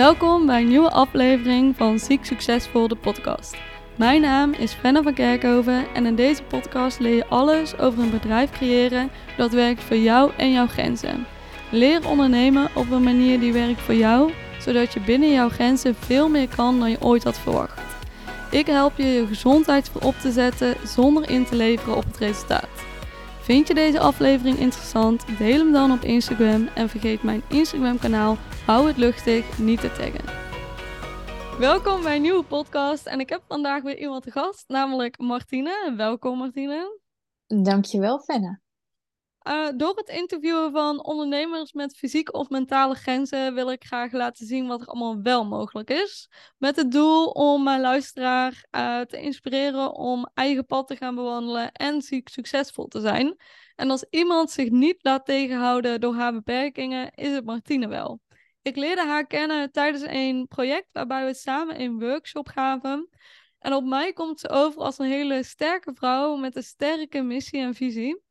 Welkom bij een nieuwe aflevering van Ziek Succesvol, de podcast. Mijn naam is Fenna van Kerkhoven en in deze podcast leer je alles over een bedrijf creëren dat werkt voor jou en jouw grenzen. Leer ondernemen op een manier die werkt voor jou, zodat je binnen jouw grenzen veel meer kan dan je ooit had verwacht. Ik help je je gezondheid voorop te zetten zonder in te leveren op het resultaat. Vind je deze aflevering interessant? Deel hem dan op Instagram en vergeet mijn Instagram kanaal Hou het luchtig niet te taggen. Welkom bij een nieuwe podcast en ik heb vandaag weer iemand te gast, namelijk Martine. Welkom Martine. Dankjewel Fenne. Uh, door het interviewen van ondernemers met fysieke of mentale grenzen wil ik graag laten zien wat er allemaal wel mogelijk is. Met het doel om mijn luisteraar uh, te inspireren om eigen pad te gaan bewandelen en ziek succesvol te zijn. En als iemand zich niet laat tegenhouden door haar beperkingen, is het Martine wel. Ik leerde haar kennen tijdens een project waarbij we samen een workshop gaven. En op mij komt ze over als een hele sterke vrouw met een sterke missie en visie.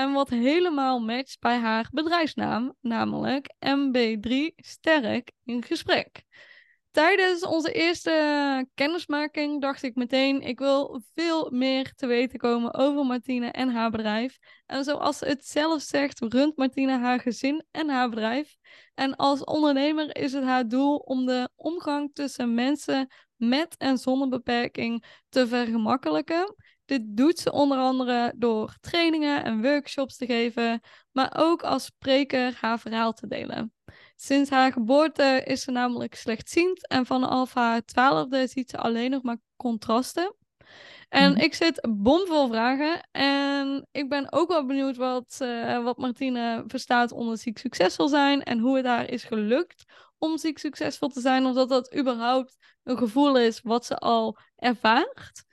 En wat helemaal matcht bij haar bedrijfsnaam, namelijk MB3 Sterk in gesprek. Tijdens onze eerste kennismaking dacht ik meteen, ik wil veel meer te weten komen over Martine en haar bedrijf. En zoals ze het zelf zegt, runt Martine haar gezin en haar bedrijf. En als ondernemer is het haar doel om de omgang tussen mensen met en zonder beperking te vergemakkelijken. Dit doet ze onder andere door trainingen en workshops te geven, maar ook als spreker haar verhaal te delen. Sinds haar geboorte is ze namelijk slechtziend en vanaf haar twaalfde ziet ze alleen nog maar contrasten. En mhm. ik zit bomvol vragen en ik ben ook wel benieuwd wat, uh, wat Martine verstaat onder ziek succesvol zijn en hoe het haar is gelukt om ziek succesvol te zijn, of dat dat überhaupt een gevoel is wat ze al ervaart.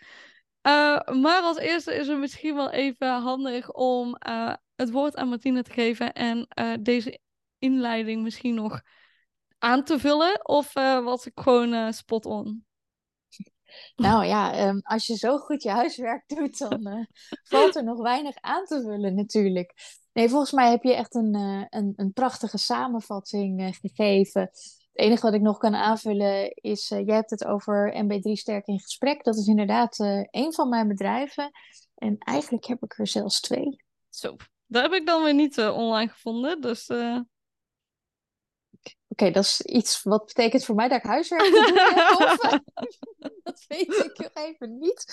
Uh, maar als eerste is het misschien wel even handig om uh, het woord aan Martine te geven en deze inleiding misschien nog aan te vullen? Of was ik gewoon spot on? Nou ja, um, als je zo goed je huiswerk doet, dan valt er nog weinig aan te vullen natuurlijk. Nee, volgens mij heb je echt een, een, een, prachtige samenvatting gegeven. Het enige wat ik nog kan aanvullen is, jij hebt het over MB3 Sterk in Gesprek. Dat is inderdaad een van mijn bedrijven. En eigenlijk heb ik er zelfs twee. Zo, dat heb ik dan weer niet online gevonden. Dus Oké, dat is iets wat betekent voor mij dat ik huiswerk moet doen. dat weet ik nog even niet.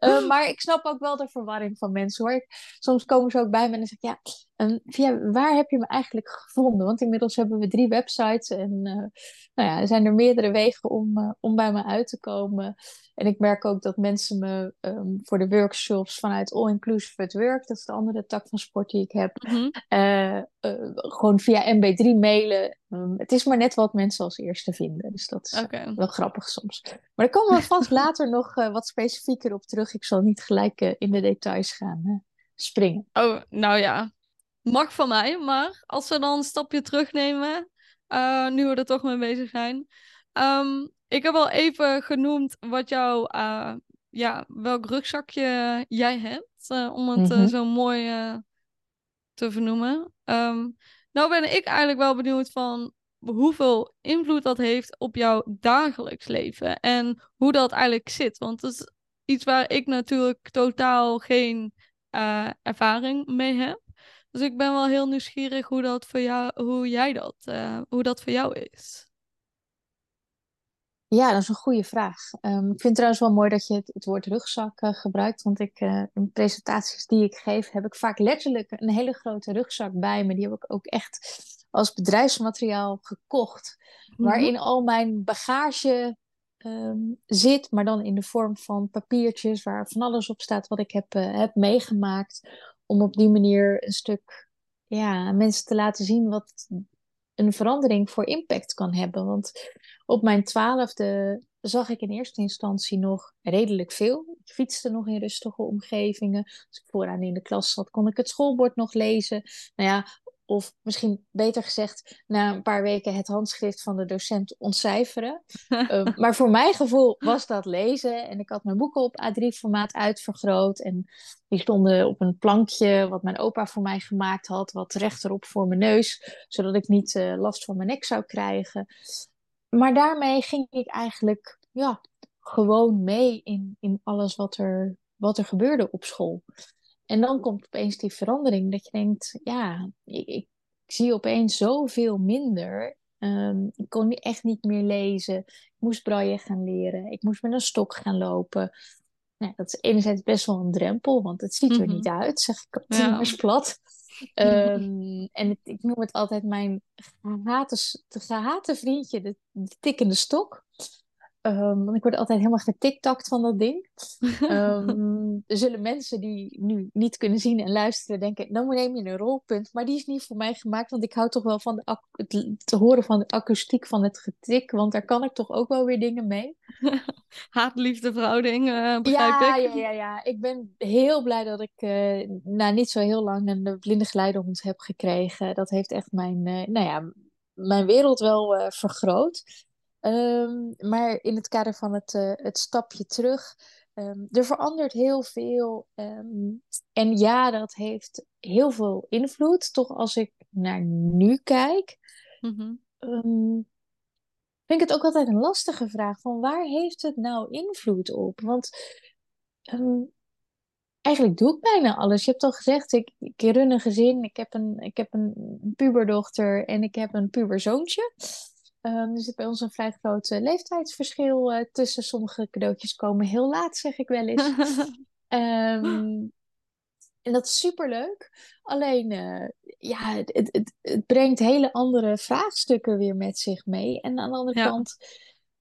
Uh, maar ik snap ook wel de verwarring van mensen hoor. Soms komen ze ook bij me en zeggen: Ja, um, via, waar heb je me eigenlijk gevonden? Want inmiddels hebben we drie websites en uh, nou ja, er zijn er meerdere wegen om, uh, om bij me uit te komen. En ik merk ook dat mensen me um, voor de workshops vanuit All Inclusive at Work, dat is de andere tak van sport die ik heb, mm -hmm. uh, uh, gewoon via MB3 mailen. Um, het is maar net wat mensen als eerste vinden. Dus dat is okay. wel grappig soms. Maar daar komen we vast later nog uh, wat specifieker op terug. Ik zal niet gelijk in de details gaan springen. Oh, nou ja. Mag van mij, maar als we dan een stapje terugnemen, nu we er toch mee bezig zijn. Um, ik heb al even genoemd wat jouw, ja, welk rugzakje jij hebt. Om het mm -hmm. zo mooi te vernoemen. Um, nou ben ik eigenlijk wel benieuwd van hoeveel invloed dat heeft op jouw dagelijks leven. En hoe dat eigenlijk zit. Want dat is iets waar ik natuurlijk totaal geen ervaring mee heb. Dus ik ben wel heel nieuwsgierig hoe dat voor jou, hoe jij dat, hoe dat voor jou is. Ja, dat is een goede vraag. Um, ik vind trouwens wel mooi dat je het, het woord rugzak uh, gebruikt. Want ik, uh, in presentaties die ik geef, heb ik vaak letterlijk een hele grote rugzak bij me. Die heb ik ook echt als bedrijfsmateriaal gekocht. Mm-hmm. Waarin al mijn bagage um, zit, maar dan in de vorm van papiertjes waar van alles op staat wat ik heb, uh, heb meegemaakt. Om op die manier een stuk ja, mensen te laten zien wat een verandering voor impact kan hebben. Want op mijn twaalfde zag ik in eerste instantie nog redelijk veel. Ik fietste nog in rustige omgevingen. Als ik vooraan in de klas zat, kon ik het schoolbord nog lezen. Nou ja, of misschien beter gezegd, na een paar weken het handschrift van de docent ontcijferen. um, maar voor mijn gevoel was dat lezen. En ik had mijn boeken op A3-formaat uitvergroot. En die stonden op een plankje wat mijn opa voor mij gemaakt had, wat rechterop voor mijn neus, zodat ik niet uh, last van mijn nek zou krijgen. maar daarmee ging ik eigenlijk ja, gewoon mee in, in alles wat er, wat er gebeurde op school. En dan komt opeens die verandering dat je denkt, ja, ik, ik zie opeens zoveel minder. Um, ik kon echt niet meer lezen. Ik moest braille gaan leren. Ik moest met een stok gaan lopen. Nou, dat is enerzijds best wel een drempel, want het ziet er niet mhm. uit, zeg ik op ja. plat. Um, en ik noem het altijd mijn gehate, gehate vriendje, de, de tikkende stok. Um, want ik word altijd helemaal getiktakt van dat ding. Um, er zullen mensen die nu niet kunnen zien en luisteren denken, dan neem je een rolpunt. Maar die is niet voor mij gemaakt, want ik hou toch wel van de het te horen van de akoestiek van het getik. Want daar kan ik toch ook wel weer dingen mee. Haat-liefde verhouding, uh, begrijp ja, ik. Ja, ja, ja. Ik ben heel blij dat ik uh, nou, niet zo heel lang een blinde geleidehond heb gekregen. Dat heeft echt mijn, uh, nou ja, mijn wereld wel vergroot. Um, maar in het kader van het, uh, het stapje terug, um, er verandert heel veel. Um, en ja, dat heeft heel veel invloed. Toch als ik naar nu kijk, mm -hmm. vind ik het ook altijd een lastige vraag. Van waar heeft het nou invloed op? Want eigenlijk doe ik bijna alles. Je hebt al gezegd, ik, ik run een gezin. Ik heb een, ik heb een puberdochter en ik heb een puberzoontje. Um, er zit bij ons een vrij groot leeftijdsverschil uh, tussen. Sommige cadeautjes komen heel laat, zeg ik wel eens. um, en dat is superleuk. Alleen, uh, ja, het, het, het, brengt hele andere vraagstukken weer met zich mee. En aan de andere ja. kant,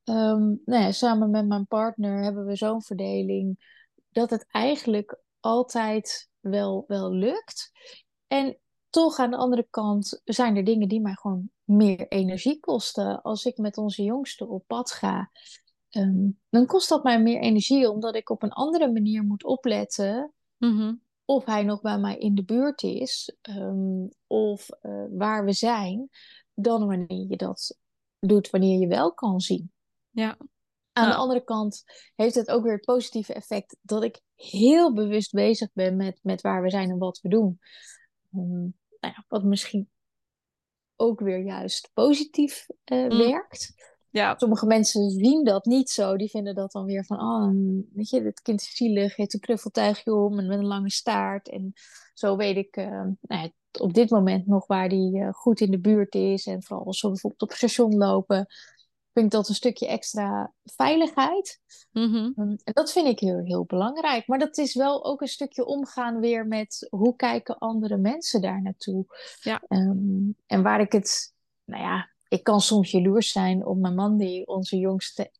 um, nou ja, samen met mijn partner hebben we zo'n verdeling dat het eigenlijk altijd wel, wel lukt. En toch aan de andere kant zijn er dingen die mij gewoon meer energie kosten. Als ik met onze jongste op pad ga, ehm, dan kost dat mij meer energie, omdat ik op een andere manier moet opletten. Mhm. Of hij nog bij mij in de buurt is, um, of uh, waar we zijn, dan wanneer je dat doet wanneer je wel kan zien. Ja. Aan de andere kant heeft het ook weer het positieve effect dat ik heel bewust bezig ben met, met waar we zijn en wat we doen. Um, nou ja, wat misschien ook weer juist positief uh, werkt. Ja. Sommige mensen zien dat niet zo. Die vinden dat dan weer van, oh, weet je, het kind is zielig, heeft een knuffeltuigje om en met een lange staart. En zo weet ik uh, nou ja, op dit moment nog waar die uh, goed in de buurt is. En vooral als we bijvoorbeeld op het station lopen, vind ik dat een stukje extra veiligheid. Mm-hmm. en dat vind ik heel, heel belangrijk. Maar dat is wel ook een stukje omgaan weer met hoe kijken andere mensen daar naartoe. Ja. Um, en waar ik het, nou ja, ik kan soms jaloers zijn op mijn man die onze jongste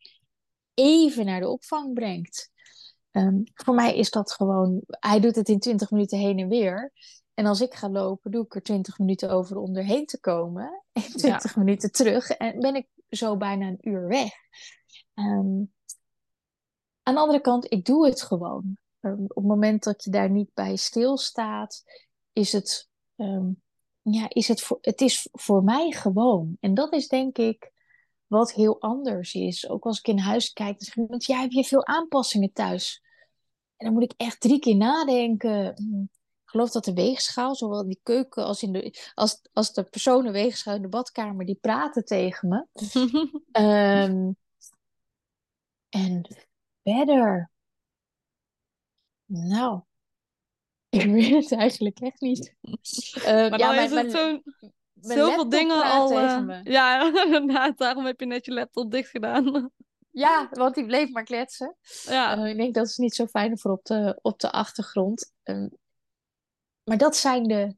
even naar de opvang brengt. Um, voor mij is dat gewoon, hij doet het in 20 minuten heen en weer. En als ik ga lopen, doe ik er 20 minuten over om erheen te komen. En 20 minuten terug. En ben ik zo bijna een uur weg. Um, aan de andere kant, ik doe het gewoon. Um, op het moment dat je daar niet bij stilstaat, is het, um, ja, is het, voor, het is voor mij gewoon. En dat is denk ik wat heel anders is. Ook als ik in huis kijk, dan zeg iemand, ja, heb je veel aanpassingen thuis? En dan moet ik echt drie keer nadenken. Geloof dat de weegschaal, zowel in die keuken als, in de, als, als de personen weegschaal in de badkamer, die praten tegen me. um, en verder. Nou, ik weet het eigenlijk echt niet. Uh, maar ja, mijn, is het zo'n... Zoveel dingen al. Uh, ja. Daarom heb je net je laptop dicht gedaan. Ja, want die bleef maar kletsen. Ja. Uh, ik denk dat is niet zo fijn voor op de, op de achtergrond. Uh, maar dat zijn, de,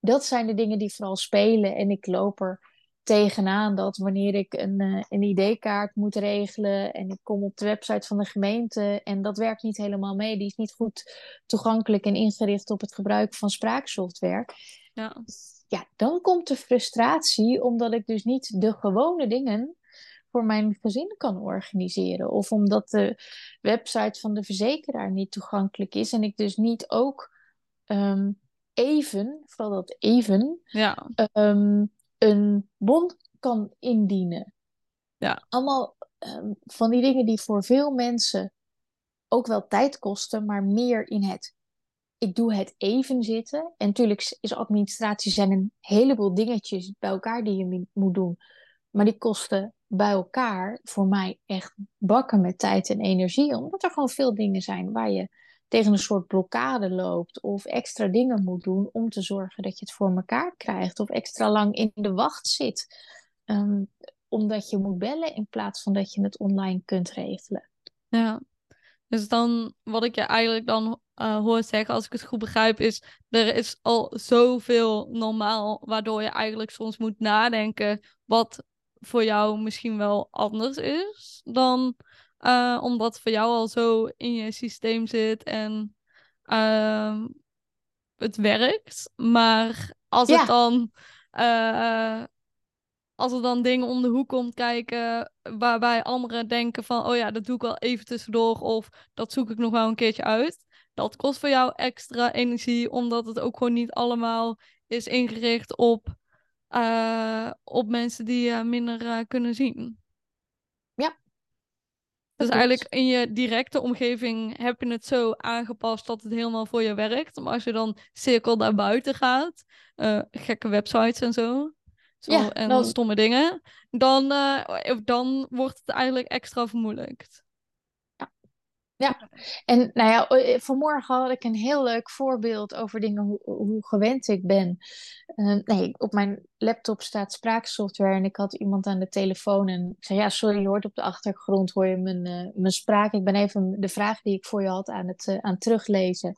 dat zijn de dingen die vooral spelen. En ik loop er tegenaan dat wanneer ik een, uh, een ID-kaart moet regelen en ik kom op de website van de gemeente en dat werkt niet helemaal mee, die is niet goed toegankelijk en ingericht op het gebruik van spraaksoftware. Ja. ja, dan komt de frustratie omdat ik dus niet de gewone dingen voor mijn gezin kan organiseren. Of omdat de website van de verzekeraar niet toegankelijk is en ik dus niet ook um, even, vooral dat even, ja. um, een bon kan indienen. Ja. Allemaal um, van die dingen die voor veel mensen ook wel tijd kosten, maar meer in het ik doe het even zitten. En natuurlijk is administratie zijn een heleboel dingetjes bij elkaar die je moet doen. Maar die kosten bij elkaar voor mij echt bakken met tijd en energie. Omdat er gewoon veel dingen zijn waar je tegen een soort blokkade loopt of extra dingen moet doen om te zorgen dat je het voor elkaar krijgt of extra lang in de wacht zit. Ehm, omdat je moet bellen in plaats van dat je het online kunt regelen. Ja, dus dan wat ik je eigenlijk dan uh, hoor zeggen, als ik het goed begrijp, is er is al zoveel normaal, waardoor je eigenlijk soms moet nadenken wat voor jou misschien wel anders is dan uh, omdat het voor jou al zo in je systeem zit en uh, het werkt. Maar als het dan uh, als er dan dingen om de hoek komt kijken waarbij anderen denken van oh ja, dat doe ik wel even tussendoor of dat zoek ik nog wel een keertje uit. Dat kost voor jou extra energie, omdat het ook gewoon niet allemaal is ingericht op, uh, op mensen die je minder uh, kunnen zien. Dus eigenlijk in je directe omgeving heb je het zo aangepast dat het helemaal voor je werkt. Maar als je dan cirkel naar buiten gaat, uh, gekke websites en zo, zo ja, en dan... stomme dingen, dan, dan wordt het eigenlijk extra vermoeilijkt. Ja, en nou ja, vanmorgen had ik een heel leuk voorbeeld over dingen hoe, hoe gewend ik ben. Uh, nee, op mijn laptop staat spraaksoftware en ik had iemand aan de telefoon en ik zei, ja, sorry, je hoort op de achtergrond, hoor je mijn, uh, mijn spraak. Ik ben even de vraag die ik voor je had aan het uh, aan teruglezen.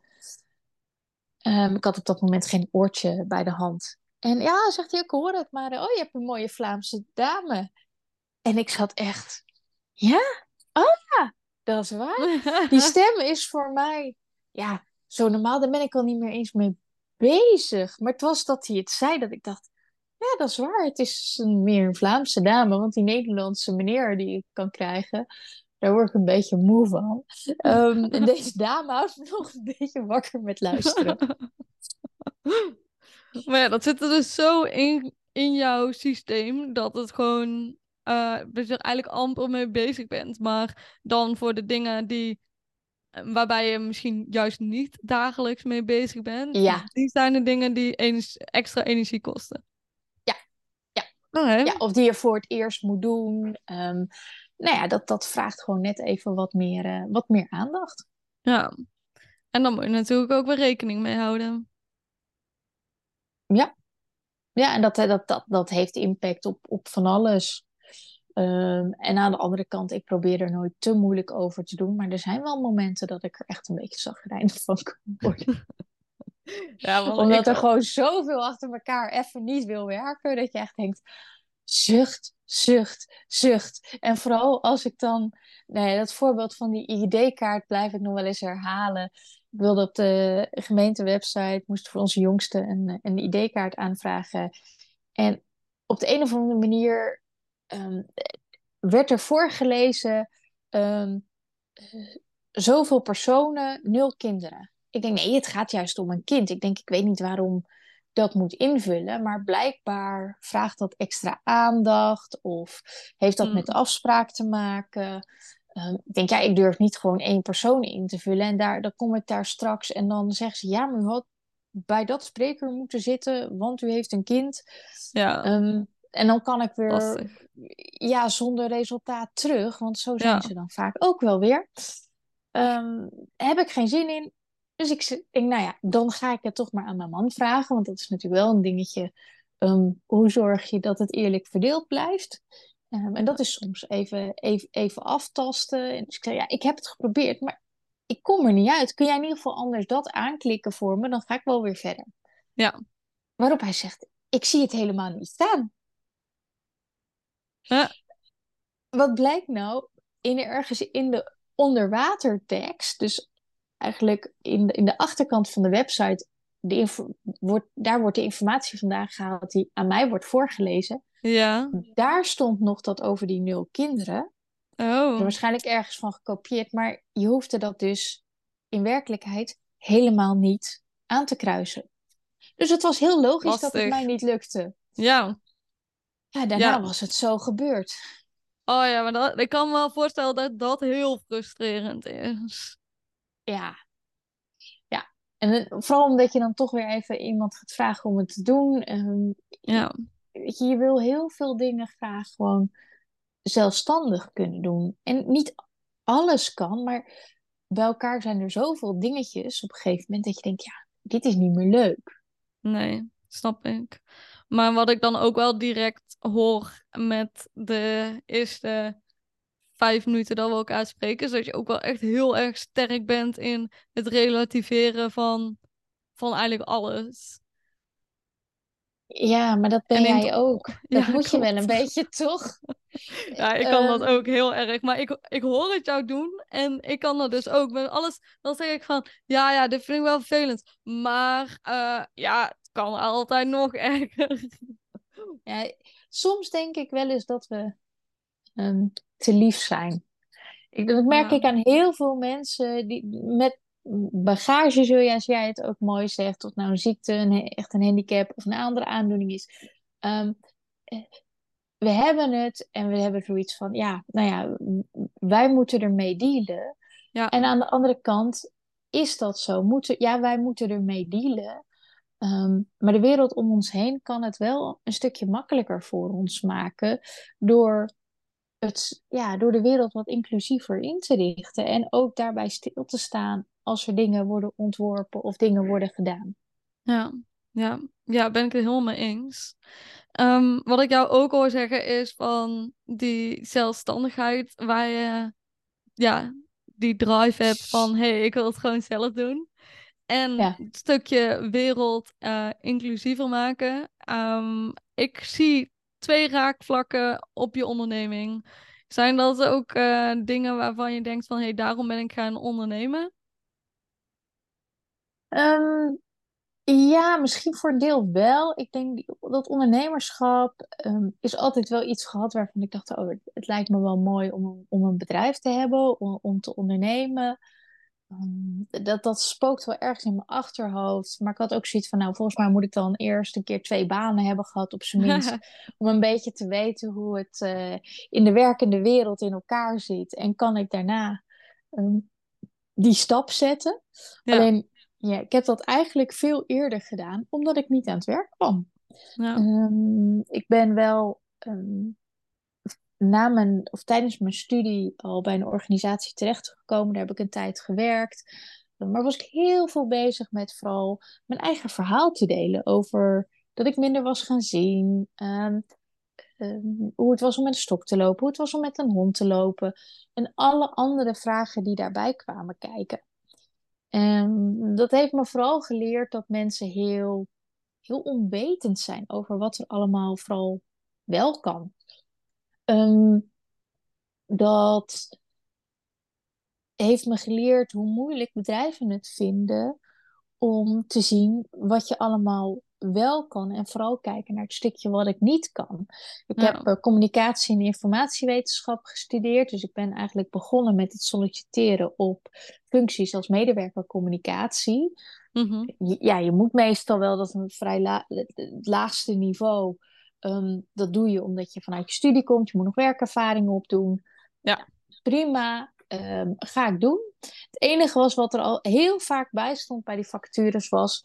Um, ik had op dat moment geen oortje bij de hand. En ja, zegt hij, ik hoor het, maar oh, je hebt een mooie Vlaamse dame. En ik zat echt, ja? Oh ja, dat is waar. Die stem is voor mij, ja, zo normaal, daar ben ik al niet meer eens mee bezig. Maar het was dat hij het zei, dat ik dacht, ja, dat is waar. Het is een, meer een Vlaamse dame, want die Nederlandse meneer die ik kan krijgen, daar word ik een beetje moe van. Um, en deze dame houdt me nog een beetje wakker met luisteren. maar ja, dat zit er dus zo in, in jouw systeem dat het gewoon uh, je er eigenlijk amper mee bezig bent. Maar dan voor de dingen die, eh, waarbij je misschien juist niet dagelijks mee bezig bent, ja. die zijn de dingen die extra energie kosten. Ja, ja. ja. Of die je voor het eerst moet doen. Um, nou ja, dat, dat vraagt gewoon net even wat meer, uh, wat meer aandacht. Ja, en dan moet je natuurlijk ook weer rekening mee houden. Ja, ja en dat, dat, dat, dat heeft impact op, op van alles. Um, en aan de andere kant, ik probeer er nooit te moeilijk over te doen. Maar er zijn wel momenten dat ik er echt een beetje zagrijnig van kan worden. ja, Omdat er gewoon zoveel achter elkaar even niet wil werken. Dat je echt denkt, zucht, zucht, zucht. En vooral als ik dan, nee, dat voorbeeld van die ID-kaart blijf ik nog wel eens herhalen. Ik wilde op de gemeentewebsite, moest voor onze jongste een, een ID-kaart aanvragen. En op de een of andere manier um, werd er voorgelezen um, zoveel personen, nul kinderen. Ik denk, nee, het gaat juist om een kind. Ik denk, ik weet niet waarom dat moet invullen, maar blijkbaar vraagt dat extra aandacht of heeft dat met de hmm. afspraak te maken. Um, ik denk, ja, ik durf niet gewoon één persoon in te vullen en daar, dan kom ik daar straks en dan zeggen ze, ja, maar u had bij dat spreker moeten zitten, want u heeft een kind. Ja. En dan kan ik weer ja, zonder resultaat terug, want zo zijn ze dan vaak ook wel weer. Um, heb ik geen zin in. Dus ik denk, nou ja, dan ga ik het toch maar aan mijn man vragen, want dat is natuurlijk wel een dingetje. Um, hoe zorg je dat het eerlijk verdeeld blijft? Um, en dat is soms even, even, even aftasten. En dus ik zei, ja, ik heb het geprobeerd, maar ik kom er niet uit. Kun jij in ieder geval anders dat aanklikken voor me? Dan ga ik wel weer verder. Ja. Waarop hij zegt, ik zie het helemaal niet staan. Wat blijkt nou? In ergens in de onderwatertekst, dus eigenlijk in de, in de achterkant van de website, de wordt, daar wordt de informatie vandaan gehaald die aan mij wordt voorgelezen. Ja. Daar stond nog dat over die nul kinderen. Oh. Er waarschijnlijk ergens van gekopieerd, maar je hoefde dat dus in werkelijkheid helemaal niet aan te kruisen. Dus het was heel logisch dat het mij niet lukte. Ja. Ja, daarna was het zo gebeurd. Oh ja, maar dat, ik kan me wel voorstellen dat dat heel frustrerend is. Ja. Ja. En vooral omdat je dan toch weer even iemand gaat vragen om het te doen. Um, ja. Je, je wil heel veel dingen graag gewoon zelfstandig kunnen doen. En niet alles kan, maar bij elkaar zijn er zoveel dingetjes op een gegeven moment dat je denkt, ja, dit is niet meer leuk. Nee, snap ik. Maar wat ik dan ook wel direct hoor met de eerste vijf minuten dat we elkaar spreken, is dat je ook wel echt heel erg sterk bent in het relativeren van, van eigenlijk alles. Ja, maar dat ben jij ook. Dat ja, moet je wel een beetje, toch? ja, ik kan dat ehm, ook heel erg. Maar ik, ik hoor het jou doen en ik kan dat dus ook. Met alles, dan zeg ik van, ja, ja, dit vind ik wel vervelend. Maar uh, ja, kan altijd nog erger. ja, soms denk ik wel eens dat we um, te lief zijn. Ik, dat merk ik aan heel veel mensen die met bagage, zul je, als jij het ook mooi zegt, of nou een ziekte, een, echt een handicap of een andere aandoening is. Um, we hebben het en we hebben zoiets van, ja, nou ja, wij moeten ermee dealen. Ja. En aan de andere kant is dat zo. Moeten, ja, wij moeten ermee dealen. Ehm, maar de wereld om ons heen kan het wel een stukje makkelijker voor ons maken door, het, ja, door de wereld wat inclusiever in te richten. En ook daarbij stil te staan als er dingen worden ontworpen of dingen worden gedaan. Ja, ja, ja ben ik het helemaal mee eens. Ehm, wat ik jou ook hoor zeggen is van die zelfstandigheid waar je ja, die drive hebt van hé, hey, ik wil het gewoon zelf doen. En het stukje wereld uh, inclusiever maken. Um, ik zie twee raakvlakken op je onderneming. Zijn dat ook uh, dingen waarvan je denkt van hé, hey, daarom ben ik gaan ondernemen? Um, ja, misschien voor een deel wel. Ik denk dat ondernemerschap um, is altijd wel iets gehad waarvan ik dacht, oh, het, lijkt me wel mooi om, om een bedrijf te hebben, om, om te ondernemen. Um, dat, dat spookt wel ergens in mijn achterhoofd. Maar ik had ook zoiets van, nou, volgens mij moet ik dan eerst een keer twee banen hebben gehad, op zijn minst. om een beetje te weten hoe het uh, in de werkende wereld in elkaar zit. En kan ik daarna um, die stap zetten. Ja. Alleen ja, ik heb dat eigenlijk veel eerder gedaan, omdat ik niet aan het werk kwam. Ja. Ehm, ik ben wel um, na mijn, of tijdens mijn studie al bij een organisatie terechtgekomen. Daar heb ik een tijd gewerkt. Maar was ik heel veel bezig met vooral mijn eigen verhaal te delen over dat ik minder was gaan zien. Um, hoe het was om met een stok te lopen, hoe het was om met een hond te lopen. En alle andere vragen die daarbij kwamen kijken. En dat heeft me vooral geleerd dat mensen heel, heel onwetend zijn over wat er allemaal vooral wel kan. Ehm, dat heeft me geleerd hoe moeilijk bedrijven het vinden om te zien wat je allemaal wel kan en vooral kijken naar het stukje wat ik niet kan. Ik heb uh, communicatie en informatiewetenschap gestudeerd, dus ik ben eigenlijk begonnen met het solliciteren op functies als medewerker communicatie. Mhm. Ja, je moet meestal wel dat een vrij la het laagste niveau. Um, dat doe je omdat je vanuit je studie komt. Je moet nog werkervaring opdoen. Ja. Prima, um, ga ik doen. Het enige was wat er al heel vaak bij stond bij die vacatures was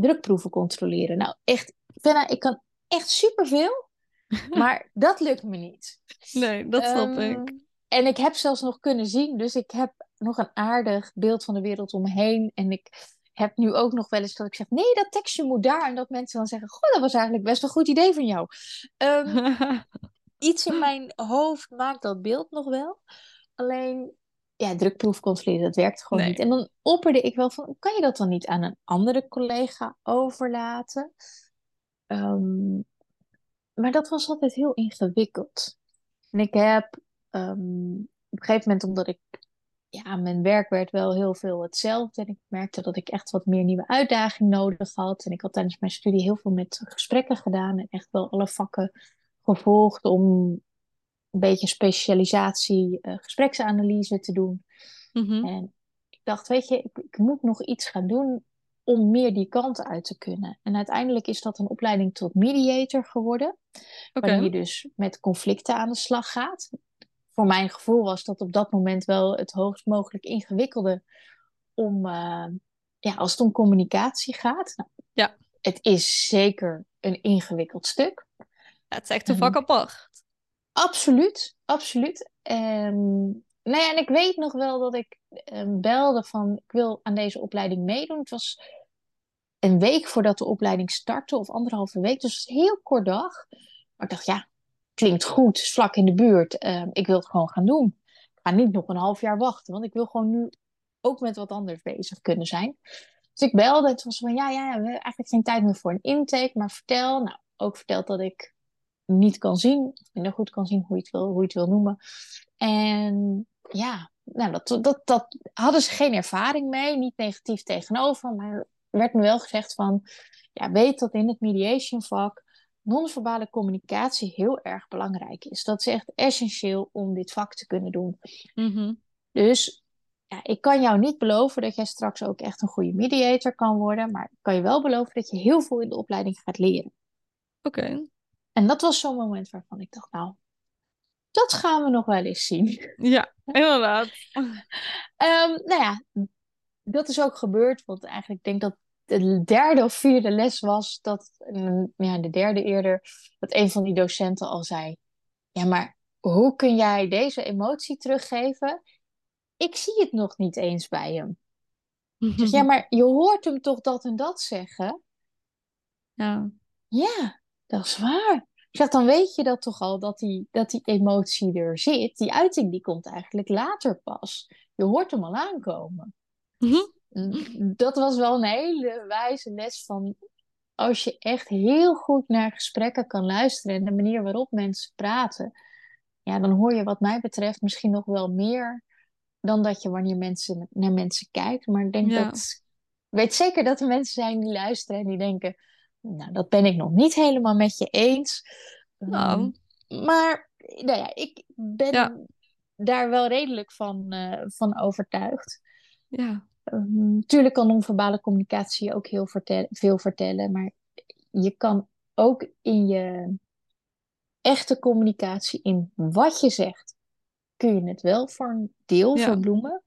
drukproeven controleren. Nou, echt, Fenna, ik kan echt superveel, maar dat lukt me niet. Nee, dat snap ik. Ehm, en ik heb zelfs nog kunnen zien, dus ik heb nog een aardig beeld van de wereld om me heen. En ik heb nu ook nog wel eens dat ik zeg: nee, dat tekstje moet daar. En dat mensen dan zeggen: Goh, dat was eigenlijk best een goed idee van jou. Um, iets in mijn hoofd maakt dat beeld nog wel. Alleen ja, drukproef controleren, dat werkt gewoon niet. En dan opperde ik wel van, kan je dat dan niet aan een andere collega overlaten? Ehm, maar dat was altijd heel ingewikkeld. En ik heb um, op een gegeven moment, omdat ik, ja, mijn werk werd wel heel veel hetzelfde. En ik merkte dat ik echt wat meer nieuwe uitdaging nodig had. En ik had tijdens mijn studie heel veel met gesprekken gedaan en echt wel alle vakken gevolgd om een beetje specialisatie uh, gespreksanalyse te doen. Mhm. En ik dacht, weet je, ik, ik, moet nog iets gaan doen om meer die kant uit te kunnen. En uiteindelijk is dat een opleiding tot mediator geworden. Okay. Waarin je dus met conflicten aan de slag gaat. Voor mijn gevoel was dat op dat moment wel het hoogst mogelijk ingewikkelde om, uh, ja, als het om communicatie gaat. Nou, ja. Het is zeker een ingewikkeld stuk. het is echt een vak apart. Absoluut, absoluut. Um, nou ja, en ik weet nog wel dat ik um, belde van ik wil aan deze opleiding meedoen. Het was een week voordat de opleiding startte, of anderhalve week. Dus een heel kort dag. Maar ik dacht, ja, klinkt goed, vlak in de buurt. Um, ik wil het gewoon gaan doen. Ik ga niet nog een half jaar wachten, want ik wil gewoon nu ook met wat anders bezig kunnen zijn. Dus ik belde het was van, ja, ja, we hebben eigenlijk geen tijd meer voor een intake, maar vertel. Nou, ook verteld dat ik niet kan zien, of minder goed kan zien, hoe je het wil, hoe je het wil noemen. En ja, nou, dat, dat, dat hadden ze geen ervaring mee, niet negatief tegenover, maar werd me wel gezegd van, ja, weet dat in het mediation vak non-verbale communicatie heel erg belangrijk is. Dat is echt essentieel om dit vak te kunnen doen. Mhm. Dus ja, ik kan jou niet beloven dat jij straks ook echt een goede mediator kan worden, maar ik kan je wel beloven dat je heel veel in de opleiding gaat leren. Oké. En dat was zo'n moment waarvan ik dacht, nou, dat gaan we nog wel eens zien. Ja, inderdaad. um, nou ja, dat is ook gebeurd, want eigenlijk denk dat de derde of vierde les was dat, mm, ja, de derde eerder, dat een van die docenten al zei: Ja, maar hoe kun jij deze emotie teruggeven? Ik zie het nog niet eens bij hem. Zeg, ja, maar je hoort hem toch dat en dat zeggen? Ja. Ja, dat is waar. Ik zeg, dan weet je dat toch al, dat die, dat die emotie er zit. Die uiting die komt eigenlijk later pas. Je hoort hem al aankomen. Mhm. Dat was wel een hele wijze les van... Als je echt heel goed naar gesprekken kan luisteren... en de manier waarop mensen praten... Ja, dan hoor je wat mij betreft misschien nog wel meer... dan dat je wanneer mensen naar mensen kijkt. Maar ik denk dat... Ik weet zeker dat er mensen zijn die luisteren en die denken... Nou, dat ben ik nog niet helemaal met je eens. Nou. Um, maar nou ja, ik ben Ja. daar wel redelijk van, eh, van overtuigd. Ja. Um, tuurlijk kan non-verbale communicatie ook heel vertel veel vertellen, maar je kan ook in je echte communicatie, in wat je zegt, kun je het wel voor een deel Ja. verbloemen,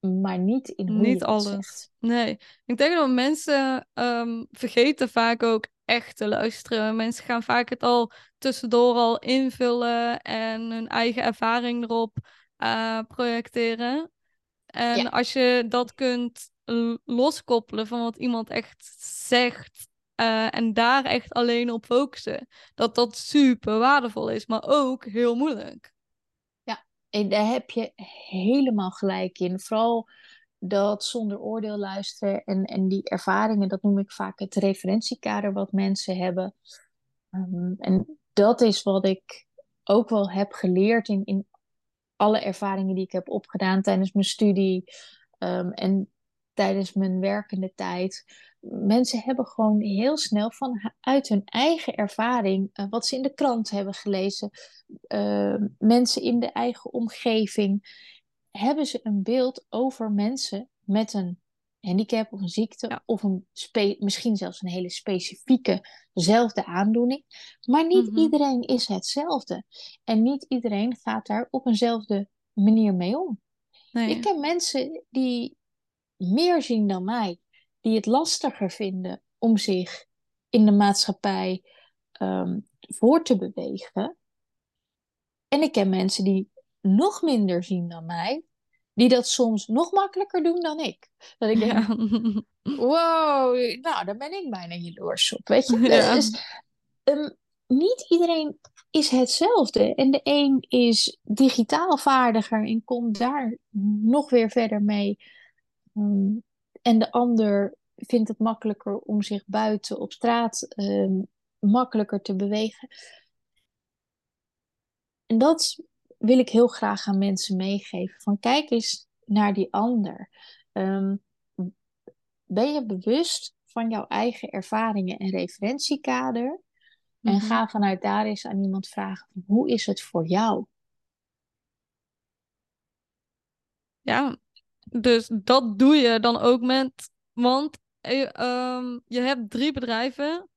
maar niet in hoe Niet je het alles. zegt. Nee, ik denk dat mensen ehm, vergeten vaak ook echt te luisteren. Mensen gaan vaak het al tussendoor al invullen en hun eigen ervaring erop eh, projecteren. En Ja. als je dat kunt l- loskoppelen van wat iemand echt zegt eh, en daar echt alleen op focussen, dat dat super waardevol is, maar ook heel moeilijk. En daar heb je helemaal gelijk in. Vooral dat zonder oordeel luisteren en, en die ervaringen, dat noem ik vaak het referentiekader wat mensen hebben. Um, en dat is wat ik ook wel heb geleerd in, in alle ervaringen die ik heb opgedaan tijdens mijn studie um, en tijdens mijn werkende tijd. Mensen hebben gewoon heel snel vanuit hun eigen ervaring, uh, wat ze in de krant hebben gelezen, uh, mensen in de eigen omgeving, hebben ze een beeld over mensen met een handicap of een ziekte Ja. of een misschien zelfs een hele specifieke zelfde aandoening. Maar niet Mhm. iedereen is hetzelfde. En niet iedereen gaat daar op eenzelfde manier mee om. Nee. Ik ken mensen die meer zien dan mij, die het lastiger vinden om zich in de maatschappij um, voor te bewegen. En ik ken mensen die nog minder zien dan mij, die dat soms nog makkelijker doen dan ik. Dat ik denk, Ja. wow, nou, daar ben ik bijna jaloers op, weet je. Ja. Dus, um, niet iedereen is hetzelfde. En de een is digitaal vaardiger en komt daar nog weer verder mee. Um, en de ander vindt het makkelijker om zich buiten op straat um, makkelijker te bewegen. En dat wil ik heel graag aan mensen meegeven. Van kijk eens naar die ander. Um, ben je bewust van jouw eigen ervaringen en referentiekader? En Mhm. ga vanuit daar eens aan iemand vragen: hoe is het voor jou? Ja, dus dat doe je dan ook met. Want eh, ehm, je hebt drie bedrijven.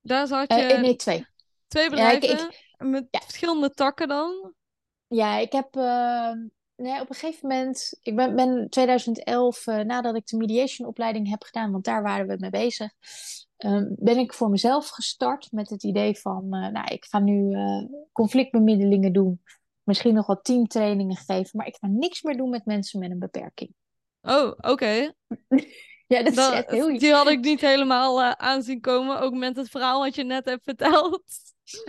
Daar zat je Uh, nee, twee. twee Ja, ik- bedrijven ik- met ja. verschillende takken dan. Ja, ik heb. Uh, nee, op een gegeven moment, ik ben, ben 2011, uh, nadat ik de mediation opleiding heb gedaan, want daar waren we mee bezig, um, ben ik voor mezelf gestart met het idee van, uh, nou, ik ga nu uh, conflictbemiddelingen doen, misschien nog wat teamtrainingen geven, maar ik ga niks meer doen met mensen met een beperking. Oh, oké. Okay. ja, dat, dat, is heel... Die had ik niet helemaal uh, aanzien komen, ook met het verhaal wat je net hebt verteld.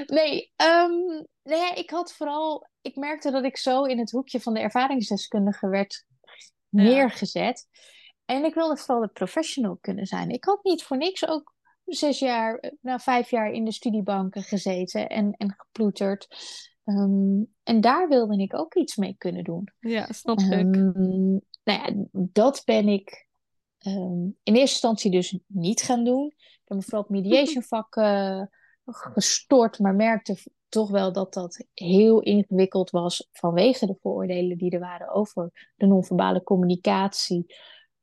Nee, um, nee, ik had vooral, ik merkte dat ik zo in het hoekje van de ervaringsdeskundige werd neergezet. En ik wilde vooral de professional kunnen zijn. Ik had niet voor niks ook zes jaar, nou vijf jaar in de studiebanken gezeten en, en geploeterd. Um, en daar wilde ik ook iets mee kunnen doen. Ja, snap ik. Um, nou ja, dat ben ik um, in eerste instantie dus niet gaan doen. Ik heb me vooral op mediation vakken gestort, maar merkte toch wel dat dat heel ingewikkeld was vanwege de vooroordelen die er waren over de non-verbale communicatie.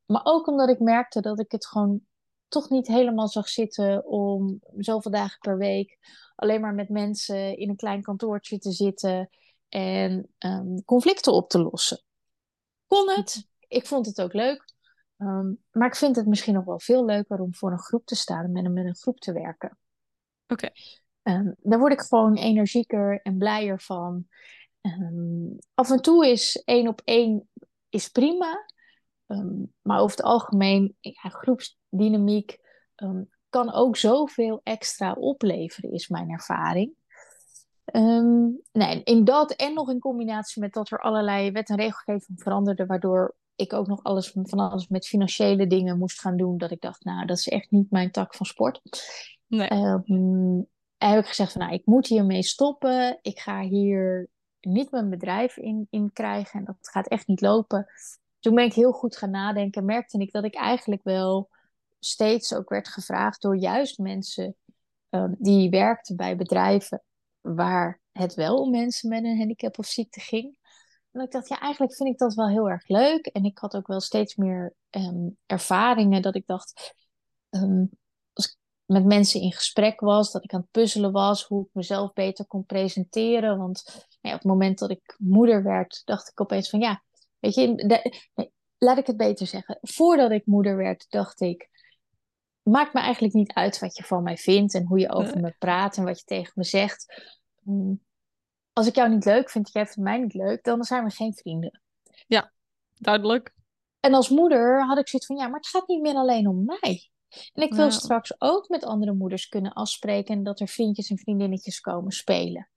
Maar ook omdat ik merkte dat ik het gewoon toch niet helemaal zag zitten om zoveel dagen per week alleen maar met mensen in een klein kantoortje te zitten en um, conflicten op te lossen. Kon het? Ik vond het ook leuk. Um, maar ik vind het misschien nog wel veel leuker om voor een groep te staan en met een, groep te werken. Oké. Okay. Um, daar word ik gewoon energieker en blijer van. Um, af en toe is één op één is prima. Maar over het algemeen, ja, groepsdynamiek kan ook zoveel extra opleveren, is mijn ervaring. nee, in dat en nog in combinatie met dat er allerlei wet en regelgeving veranderde, waardoor ik ook nog alles van alles met financiële dingen moest gaan doen, dat ik dacht, nou, dat is echt niet mijn tak van sport. Nee. Um, heb ik gezegd van, nou, ik moet hiermee stoppen. Ik ga hier niet mijn bedrijf in, in krijgen en dat gaat echt niet lopen. Toen ben ik heel goed gaan nadenken. Merkte ik dat ik eigenlijk wel steeds ook werd gevraagd door juist mensen um, die werkten bij bedrijven waar het wel om mensen met een handicap of ziekte ging. En ik dacht, ja, eigenlijk vind ik dat wel heel erg leuk. En ik had ook wel steeds meer um, ervaringen dat ik dacht, um, met mensen in gesprek was, dat ik aan het puzzelen was, hoe ik mezelf beter kon presenteren. Want nou ja, op het moment dat ik moeder werd, dacht ik opeens van ja, weet je, nee, laat ik het beter zeggen. Voordat ik moeder werd, dacht ik, maakt me eigenlijk niet uit wat je van mij vindt en hoe je over me praat en wat je tegen me zegt. Mm, als ik jou niet leuk vind, jij vindt mij niet leuk, dan zijn we geen vrienden. Ja, duidelijk. En als moeder had ik zoiets van ja, maar het gaat niet meer alleen om mij. En ik wil straks ook met andere moeders kunnen afspreken en dat er vriendjes en vriendinnetjes komen spelen.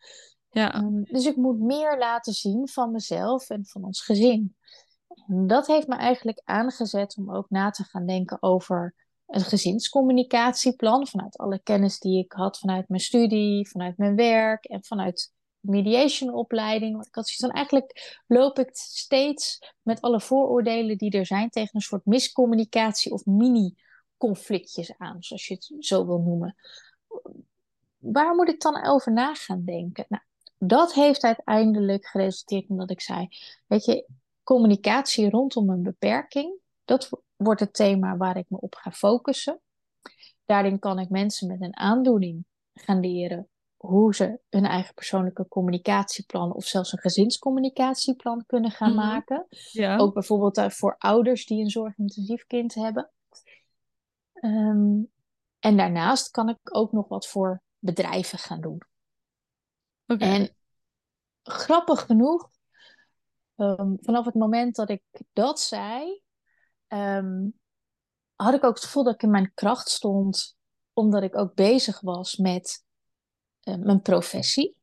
Ja. Um, dus ik moet meer laten zien van mezelf en van ons gezin. En dat heeft me eigenlijk aangezet om ook na te gaan denken over een gezinscommunicatieplan. Vanuit alle kennis die ik had vanuit mijn studie, vanuit mijn werk en vanuit de mediationopleiding. Want ik had zoiets van eigenlijk loop ik steeds met alle vooroordelen die er zijn tegen een soort miscommunicatie of mini conflictjes aan, zoals je het zo wil noemen. Waar moet ik dan over na gaan denken? Nou, dat heeft uiteindelijk geresulteerd in dat ik zei: Weet je, communicatie rondom een beperking, dat wordt het thema waar ik me op ga focussen. Daarin kan ik mensen met een aandoening gaan leren hoe ze hun eigen persoonlijke communicatieplan of zelfs een gezinscommunicatieplan kunnen gaan mhm. maken. Ja. Ook bijvoorbeeld uh, voor ouders die een zorgintensief kind hebben. Um, en daarnaast kan ik ook nog wat voor bedrijven gaan doen. Okay. En grappig genoeg, um, vanaf het moment dat ik dat zei, um, had ik ook het gevoel dat ik in mijn kracht stond, omdat ik ook bezig was met uh, mijn professie.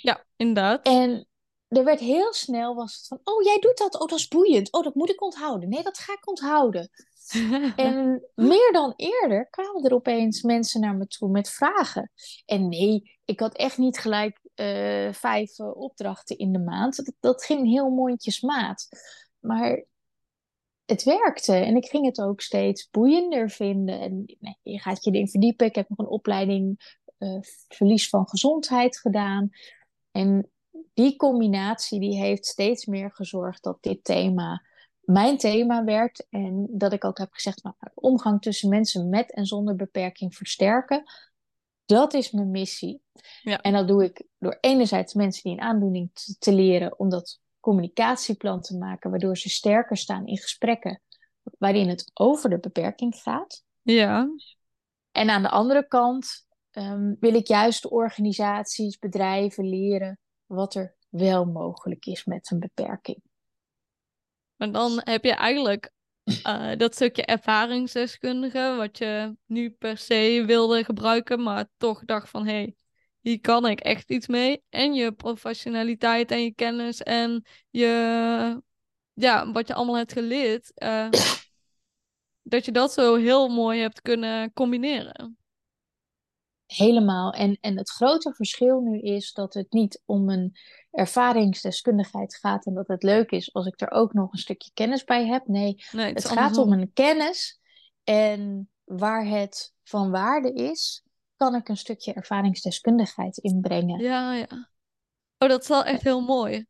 Ja, inderdaad. En er werd heel snel was het van, oh jij doet dat, oh dat is boeiend, oh dat moet ik onthouden. Nee, dat ga ik onthouden. en meer dan eerder kwamen er opeens mensen naar me toe met vragen. En nee, ik had echt niet gelijk uh, vijf uh, opdrachten in de maand. Dat, dat ging heel mondjesmaat. Maar het werkte en ik ging het ook steeds boeiender vinden. En nee, je gaat je erin verdiepen. Ik heb nog een opleiding uh, verlies van gezondheid gedaan. En die combinatie die heeft steeds meer gezorgd dat dit thema mijn thema werd. En dat ik ook heb gezegd, nou, omgang tussen mensen met en zonder beperking versterken. Dat is mijn missie. Ja. En dat doe ik door enerzijds mensen die een aandoening te, te leren om dat communicatieplan te maken, waardoor ze sterker staan in gesprekken waarin het over de beperking gaat. Ja. En aan de andere kant ehm, wil ik juist organisaties, bedrijven leren wat er wel mogelijk is met een beperking. Maar dan heb je eigenlijk uh, dat stukje ervaringsdeskundige, wat je nu per se wilde gebruiken, maar toch dacht van hé, hey, hier kan ik echt iets mee. En je professionaliteit en je kennis en je, ja, wat je allemaal hebt geleerd. Uh, dat je dat zo heel mooi hebt kunnen combineren. Helemaal. En, en het grote verschil nu is dat het niet om een ervaringsdeskundigheid gaat en dat het leuk is als ik er ook nog een stukje kennis bij heb. Nee, nee het, het gaat om een kennis en waar het van waarde is, kan ik een stukje ervaringsdeskundigheid inbrengen. Ja, ja. Oh, dat is wel echt heel mooi.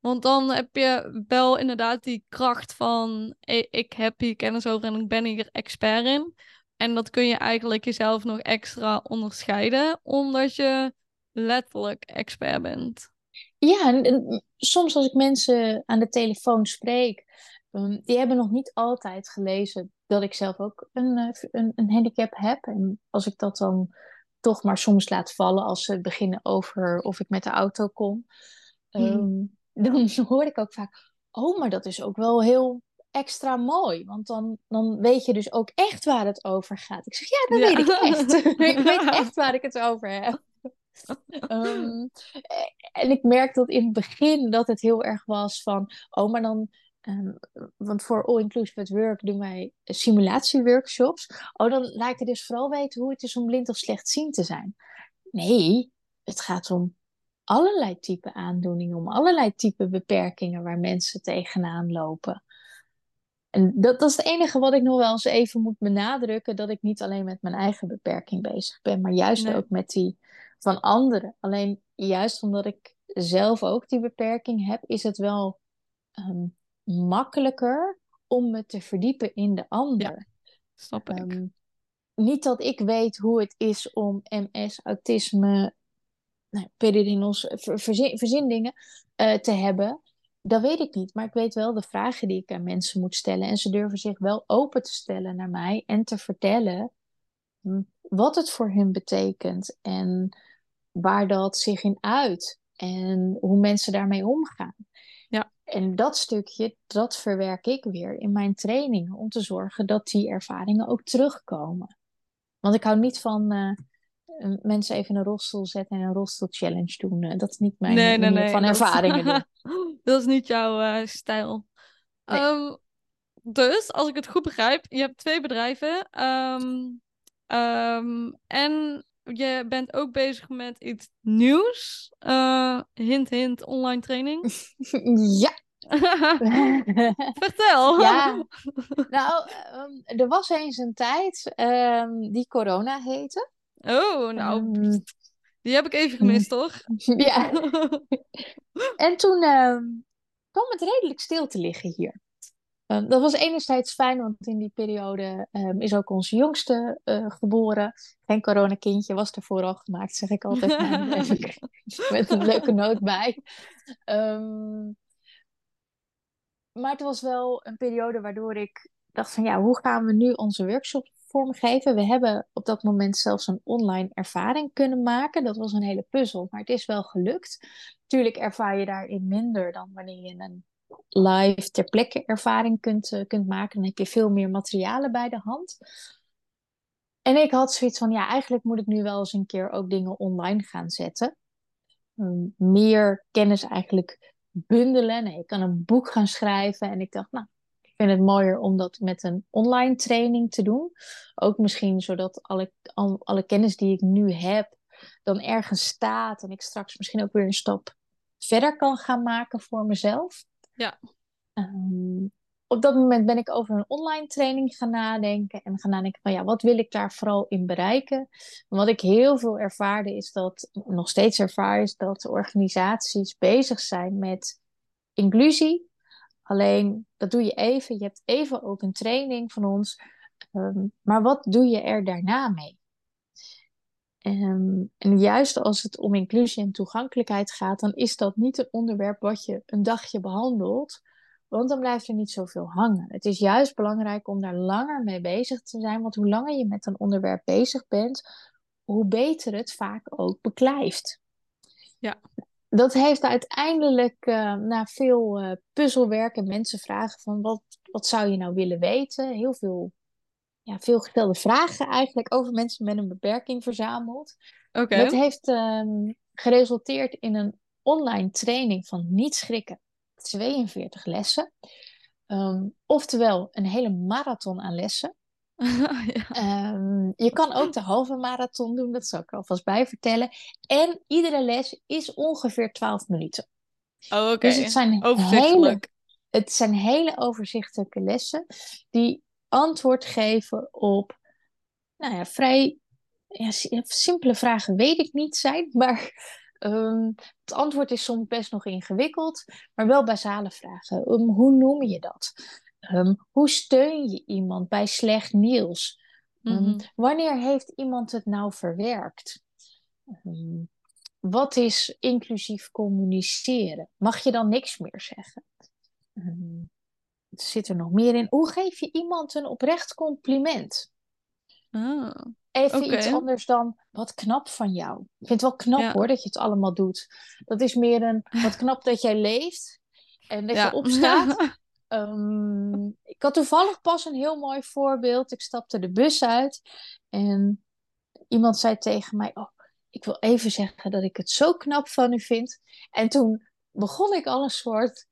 Want dan heb je wel inderdaad die kracht van ik heb hier kennis over en ik ben hier expert in. En dat kun je eigenlijk jezelf nog extra onderscheiden, omdat je letterlijk expert bent. Ja, en, soms als ik mensen aan de telefoon spreek, um, die hebben nog niet altijd gelezen dat ik zelf ook een, eh, een, een handicap heb. En als ik dat dan toch maar soms laat vallen als ze beginnen over of ik met de auto kom, um, dan hoor ik ook vaak, oh, maar dat is ook wel heel extra mooi. Want dan, dan weet je dus ook echt waar het over gaat. Ik zeg, ja, dat weet ik echt. ik weet echt waar ik het over heb. um, en ik merk dat in het begin dat het heel erg was van, oh, maar dan, um, want voor All Inclusive at Work doen wij simulatieworkshops. Oh, dan laat ik dus vooral weten hoe het is om blind of slechtziend te zijn. Nee, het gaat om allerlei type aandoeningen, om allerlei type beperkingen waar mensen tegenaan lopen. En dat, dat is het enige wat ik nog wel eens even moet benadrukken: dat ik niet alleen met mijn eigen beperking bezig ben, maar juist ook met die van anderen. Alleen juist omdat ik zelf ook die beperking heb, is het wel um, makkelijker om me te verdiepen in de ander. Ja, snap ik. Um, niet dat ik weet hoe het is om MS, autisme, nou, peridinos, verzin, verzindingen uh, te hebben. Dat weet ik niet, maar ik weet wel de vragen die ik aan mensen moet stellen. En ze durven zich wel open te stellen naar mij en te vertellen hm, wat het voor hun betekent en waar dat zich in uit en hoe mensen daarmee omgaan. Ja. En dat stukje, dat verwerk ik weer in mijn trainingen om te zorgen dat die ervaringen ook terugkomen. Want ik hou niet van uh, mensen even in een rolstoel zetten en een rolstoel challenge doen. Eh, dat is niet mijn nee, nee, nee, van ervaringen dat is niet jouw uh, stijl. Um, dus, als ik het goed begrijp, je hebt twee bedrijven. Um, um, en je bent ook bezig met iets nieuws. Uh, hint, hint, online training. ja. Vertel. Ja. Nou, er was eens een tijd die corona heette. Oh, nou, die heb ik even gemist, toch? ja. en toen uh, kwam het redelijk stil te liggen hier. Um, dat was enerzijds fijn, want in die periode um, is ook onze jongste uh, geboren. Geen coronakindje, was ervoor al gemaakt, zeg ik altijd. even met een leuke noot bij. Um, maar het was wel een periode waardoor ik dacht van ja, hoe gaan we nu onze workshop vormgeven. We hebben op dat moment zelfs een online ervaring kunnen maken. Dat was een hele puzzel, maar het is wel gelukt. Tuurlijk ervaar je daarin minder dan wanneer je een live ter plekke ervaring kunt, uh, kunt maken. Dan heb je veel meer materialen bij de hand. En ik had zoiets van, ja, eigenlijk moet ik nu wel eens een keer ook dingen online gaan zetten. Um, meer kennis eigenlijk bundelen. Nee, ik kan een boek gaan schrijven. En ik dacht, nou, vind het mooier om dat met een online training te doen. Ook misschien zodat alle, alle kennis die ik nu heb, dan ergens staat. En ik straks misschien ook weer een stap verder kan gaan maken voor mezelf. Ja. Um, op dat moment ben ik over een online training gaan nadenken. En gaan nadenken van ja, wat wil ik daar vooral in bereiken? wat ik heel veel ervaarde is dat, nog steeds ervaar is dat organisaties bezig zijn met inclusie. Alleen dat doe je even. Je hebt even ook een training van ons. Um, maar wat doe je er daarna mee? Um, en juist als het om inclusie en toegankelijkheid gaat, dan is dat niet een onderwerp wat je een dagje behandelt, want dan blijft er niet zoveel hangen. Het is juist belangrijk om daar langer mee bezig te zijn, want hoe langer je met een onderwerp bezig bent, hoe beter het vaak ook beklijft. Ja. Dat heeft uiteindelijk uh, na veel uh, puzzelwerk en mensen vragen van wat, wat zou je nou willen weten? Heel veel, ja, veel gestelde vragen eigenlijk over mensen met een beperking verzameld. Oké. Dat heeft um, geresulteerd in een online training van niet schrikken. 42 lessen. Um, oftewel een hele marathon aan lessen. ja. um, je kan ook de halve marathon doen, dat zal ik alvast bij vertellen. En iedere les is ongeveer 12 minuten. Oh, oké. Dus het zijn, hele, het zijn hele overzichtelijke lessen die antwoord geven op nou ja, vrij ja, simpele vragen, weet ik niet zijn, maar um, het antwoord is soms best nog ingewikkeld, maar wel basale vragen. Um, hoe noem je dat? Um, hoe steun je iemand bij slecht nieuws? Mm wanneer heeft iemand het nou verwerkt? wat is inclusief communiceren? Mag je dan niks meer zeggen? zit er nog meer in? Hoe geef je iemand een oprecht compliment? Ah, Even iets anders dan wat knap van jou. Ik vind het wel knap hoor dat je het allemaal doet. Dat is meer een wat knap dat jij leeft en dat je opstaat. um, ik had toevallig pas een heel mooi voorbeeld. Ik stapte de bus uit en iemand zei tegen mij: Oh, ik wil even zeggen dat ik het zo knap van u vind. En toen begon ik al een soort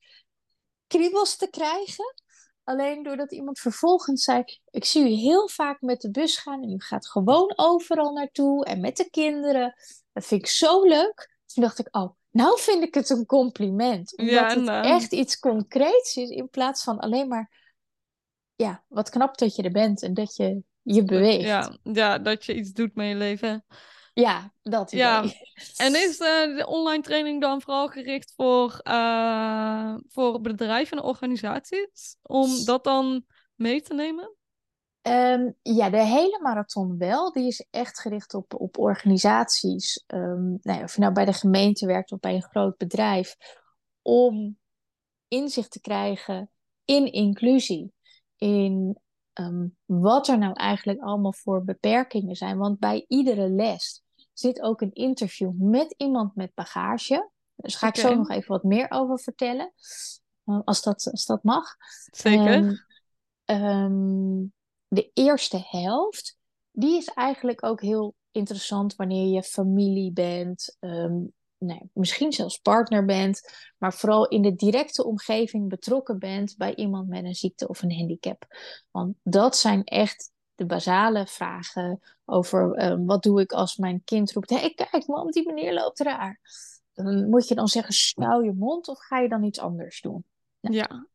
kriebels te krijgen. Alleen doordat iemand vervolgens zei: Ik zie u heel vaak met de bus gaan en u gaat gewoon overal naartoe en met de kinderen. Dat vind ik zo leuk. Toen dacht ik: Oh, nou vind ik het een compliment. Omdat ja, het nou. echt iets concreets is in plaats van alleen maar: Ja, wat knap dat je er bent en dat je je beweegt. Ja, ja dat je iets doet met je leven. Ja, dat idee. Ja. En is uh, de online training dan vooral gericht voor, uh, voor bedrijven en organisaties? Om dat dan mee te nemen? Um, ja, de hele marathon wel. Die is echt gericht op, op organisaties. Um, nou, of je nou bij de gemeente werkt of bij een groot bedrijf. Om inzicht te krijgen in inclusie. In um, wat er nou eigenlijk allemaal voor beperkingen zijn. Want bij iedere les zit ook een interview met iemand met bagage. Dus ga ik zo nog even wat meer over vertellen. Eh, als, dat, als dat mag. Zeker. Um, de eerste helft, die is eigenlijk ook heel interessant wanneer je familie bent. Um, nee, misschien zelfs partner bent, maar vooral in de directe omgeving betrokken bent bij iemand met een ziekte of een handicap. Want dat zijn echt de basale vragen over um, wat doe ik als mijn kind roept: hé, hey, kijk, mam, die meneer loopt raar. Dan moet je dan zeggen: snuil je mond of ga je dan iets anders doen? Nou, ja.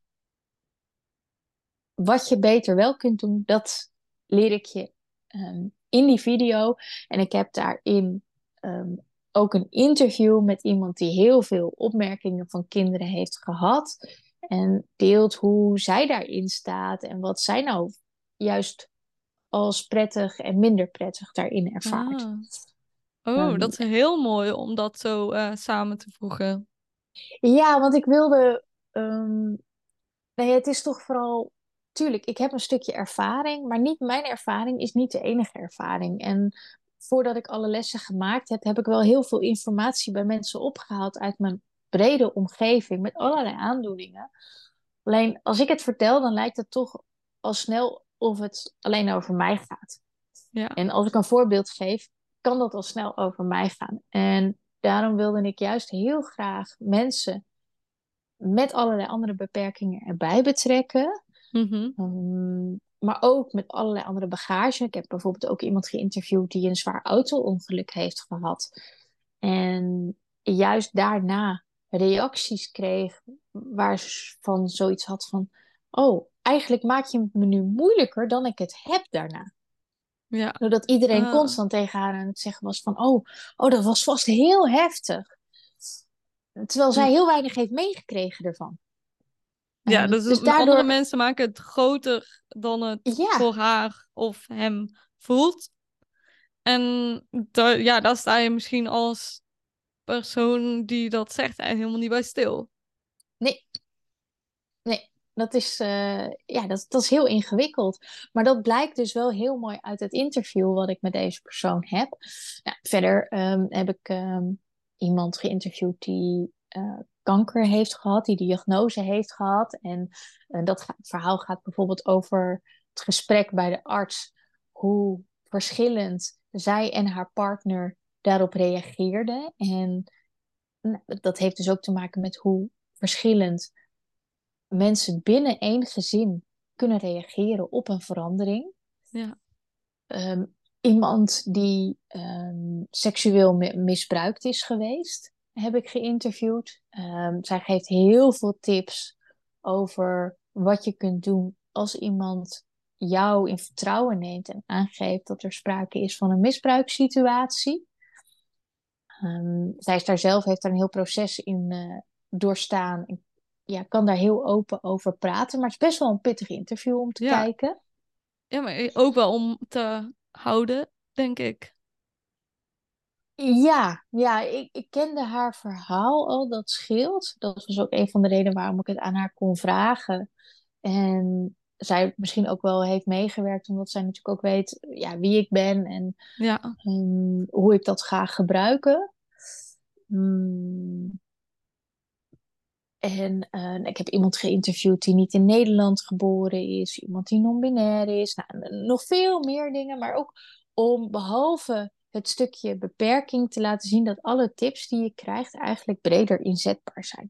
Wat je beter wel kunt doen, dat leer ik je um, in die video. En ik heb daarin um, ook een interview met iemand die heel veel opmerkingen van kinderen heeft gehad. En deelt hoe zij daarin staat en wat zij nou juist als prettig en minder prettig daarin ervaart. Ah. Oh, um, dat is heel mooi om dat zo uh, samen te voegen. Ja, want ik wilde. Um, nee, het is toch vooral. Tuurlijk, ik heb een stukje ervaring, maar niet mijn ervaring is niet de enige ervaring. En voordat ik alle lessen gemaakt heb, heb ik wel heel veel informatie bij mensen opgehaald uit mijn brede omgeving met allerlei aandoeningen. Alleen als ik het vertel, dan lijkt het toch al snel of het alleen over mij gaat. Ja. En als ik een voorbeeld geef, kan dat al snel over mij gaan. En daarom wilde ik juist heel graag mensen met allerlei andere beperkingen erbij betrekken. Mm -hmm. maar ook met allerlei andere bagage. Ik heb bijvoorbeeld ook iemand geïnterviewd die een zwaar auto-ongeluk heeft gehad. En juist daarna reacties kreeg waar ze van zoiets had van... Oh, eigenlijk maak je het me nu moeilijker dan ik het heb daarna. Ja. Doordat iedereen ah. constant tegen haar aan het zeggen was van... Oh, oh, dat was vast heel heftig. Terwijl zij heel weinig heeft meegekregen ervan. Ja, dus, dus daardoor... andere mensen maken het groter dan het voor haar of hem voelt. En ja, daar sta je misschien als persoon die dat zegt eigenlijk helemaal niet bij stil. Nee, nee. Dat is, eh, ja, dat, dat is heel ingewikkeld. Maar dat blijkt dus wel heel mooi uit het interview wat ik met deze persoon heb. Nou, verder ehm, heb ik ehm, iemand geïnterviewd die eh, kanker heeft gehad, die diagnose heeft gehad. En eh, dat verhaal gaat bijvoorbeeld over het gesprek bij de arts, hoe verschillend zij en haar partner daarop reageerden. En nou, dat heeft dus ook te maken met hoe verschillend mensen binnen één gezin kunnen reageren op een verandering. Ja. Ehm, iemand die ehm, seksueel mi- misbruikt is geweest, heb ik geïnterviewd. Ehm, zij geeft heel veel tips over wat je kunt doen als iemand jou in vertrouwen neemt en aangeeft dat er sprake is van een misbruikssituatie. Ehm, zij is daar zelf, heeft daar een heel proces in eh, doorstaan. En, ja, kan daar heel open over praten. Maar het is best wel een pittig interview om te Ja. kijken. Ja, maar ook wel om te houden, denk ik. Ja, ja ik, ik kende haar verhaal al, dat scheelt. Dat was ook een van de redenen waarom ik het aan haar kon vragen. En zij misschien ook wel heeft meegewerkt, omdat zij natuurlijk ook weet ja, wie ik ben en Ja, hoe ik dat ga gebruiken. Hmm. En eh, ik heb iemand geïnterviewd die niet in Nederland geboren is, iemand die non-binair is, nou, nog veel meer dingen, maar ook om behalve het stukje beperking te laten zien dat alle tips die je krijgt eigenlijk breder inzetbaar zijn.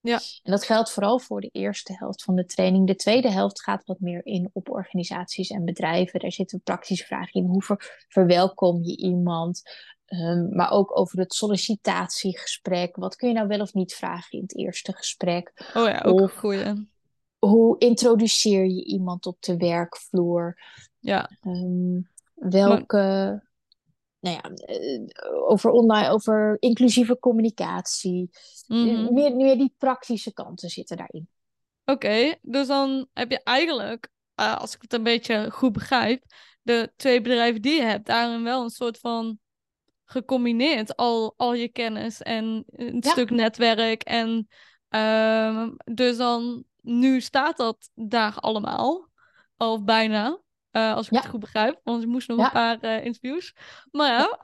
Ja. En dat geldt vooral voor de eerste helft van de training. De tweede helft gaat wat meer in op organisaties en bedrijven. Daar zitten praktische vragen in. Hoe ver- verwelkom je iemand? Ehm, maar ook over het sollicitatiegesprek. Wat kun je nou wel of niet vragen in het eerste gesprek? oh ja, ook een Of- goeie. Hoe introduceer je iemand op de werkvloer? Ja, Ehm, welke, nou ja, eh, over online, over inclusieve communicatie. mhm. meer, meer die praktische kanten zitten daarin. Oké, dus dan heb je eigenlijk, eh, als ik het een beetje goed begrijp, de twee bedrijven die je hebt, daarin wel een soort van gecombineerd al, al je kennis en een Ja. stuk netwerk. En ehm, dus dan, nu staat dat daar allemaal, of bijna, eh, als ik Ja. het goed begrijp, want ik moest nog Ja. een paar eh, interviews. Maar ja,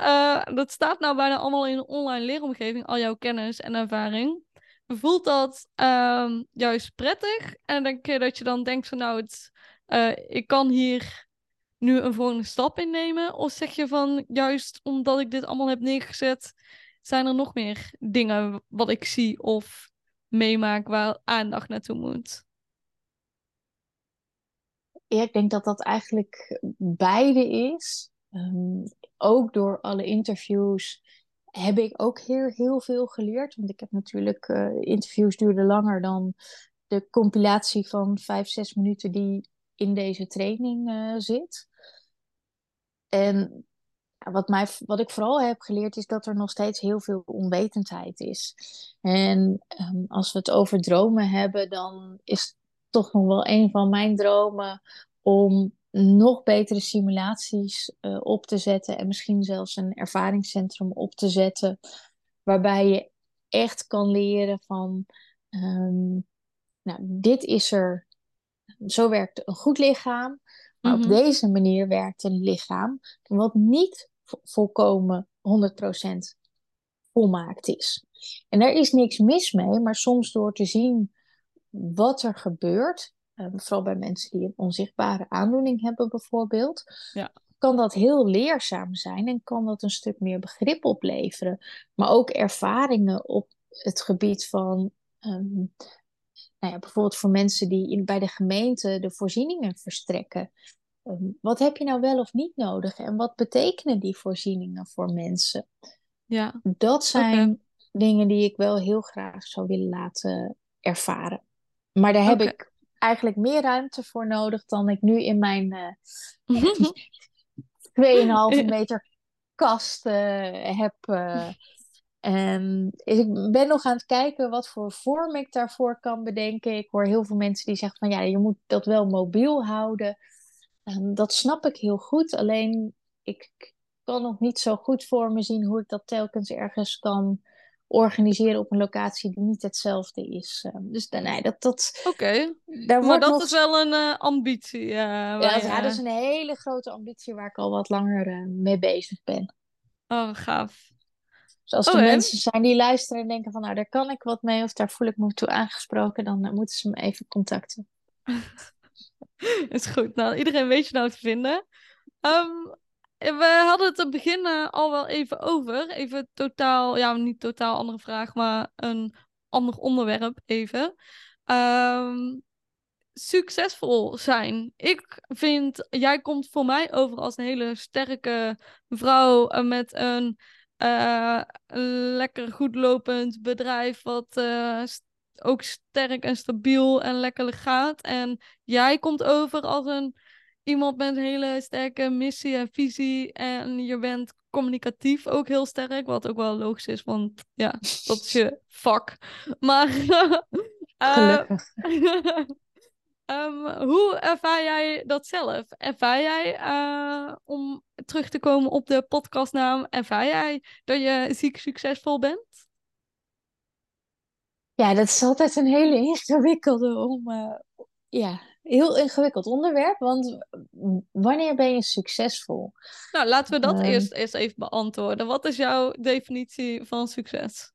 eh, dat staat nou bijna allemaal in een online leeromgeving, al jouw kennis en ervaring. Voelt dat ehm, juist prettig? En denk je dat je dan denkt van nou, het, ik kan hier nu een volgende stap in nemen? Of zeg je van juist omdat ik dit allemaal heb neergezet, zijn er nog meer dingen wat ik zie of meemaak waar aandacht naartoe moet? Ik denk dat dat eigenlijk beide is. Ehm, ook door alle interviews heb ik ook heel, heel veel geleerd. Want ik heb natuurlijk, eh, interviews duurden langer dan de compilatie van vijf, zes minuten die in deze training eh, zit. En wat, mij, wat ik vooral heb geleerd is dat er nog steeds heel veel onwetendheid is. En ehm, als we het over dromen hebben, dan is toch nog wel een van mijn dromen om nog betere simulaties eh, op te zetten en misschien zelfs een ervaringscentrum op te zetten, waarbij je echt kan leren van, ehm, nou, dit is er, zo werkt een goed lichaam, maar Mhm. op deze manier werkt een lichaam wat niet vo- volkomen 100% volmaakt is. En daar is niks mis mee, maar soms door te zien wat er gebeurt, eh, vooral bij mensen die een onzichtbare aandoening hebben bijvoorbeeld, Ja. kan dat heel leerzaam zijn en kan dat een stuk meer begrip opleveren. Maar ook ervaringen op het gebied van, ehm, nou ja, bijvoorbeeld voor mensen die in, bij de gemeente de voorzieningen verstrekken. Ehm, wat heb je nou wel of niet nodig en wat betekenen die voorzieningen voor mensen? Ja, Dat zijn dingen die ik wel heel graag zou willen laten ervaren. Maar daar heb ik eigenlijk meer ruimte voor nodig dan ik nu in mijn eh 2,5 meter kast eh, heb. eh. en ik ben nog aan het kijken wat voor vorm ik daarvoor kan bedenken. Ik hoor heel veel mensen die zeggen van ja, je moet dat wel mobiel houden. Dat snap ik heel goed. Alleen ik kan nog niet zo goed voor me zien hoe ik dat telkens ergens kan organiseren op een locatie die niet hetzelfde is. Ehm, dus nee, dat... dat Oké, maar dat is wel een uh, ambitie. Uh, ja, dat, ja, dat is een hele grote ambitie waar ik al wat langer uh, mee bezig ben. Oh, gaaf. Dus als er mensen zijn die luisteren en denken van nou, daar kan ik wat mee of daar voel ik me toe aangesproken, dan moeten ze me even contacten. is goed. Nou, iedereen weet je nou te vinden. Um, we hadden het te beginnen al wel even over. Even totaal, ja, niet totaal andere vraag, maar een ander onderwerp even. Um, succesvol zijn. Ik vind, jij komt voor mij over als een hele sterke vrouw eh, met een uh, lekker goed lopend bedrijf wat ook sterk en stabiel en lekker gaat. En jij komt over als een iemand met een hele sterke missie en visie. En je bent communicatief ook heel sterk. Wat ook wel logisch is, want ja, dat is je vak. Maar. uh, um, hoe ervaar jij dat zelf? Ervaar jij, uh, om terug te komen op de podcastnaam, ervaar jij dat je ziek succesvol bent? Ja, dat is altijd een hele ingewikkelde om, uh, ja, heel ingewikkeld onderwerp, want wanneer ben je succesvol? Nou, laten we dat ehm. eerst, eerst even beantwoorden. Wat is jouw definitie van succes?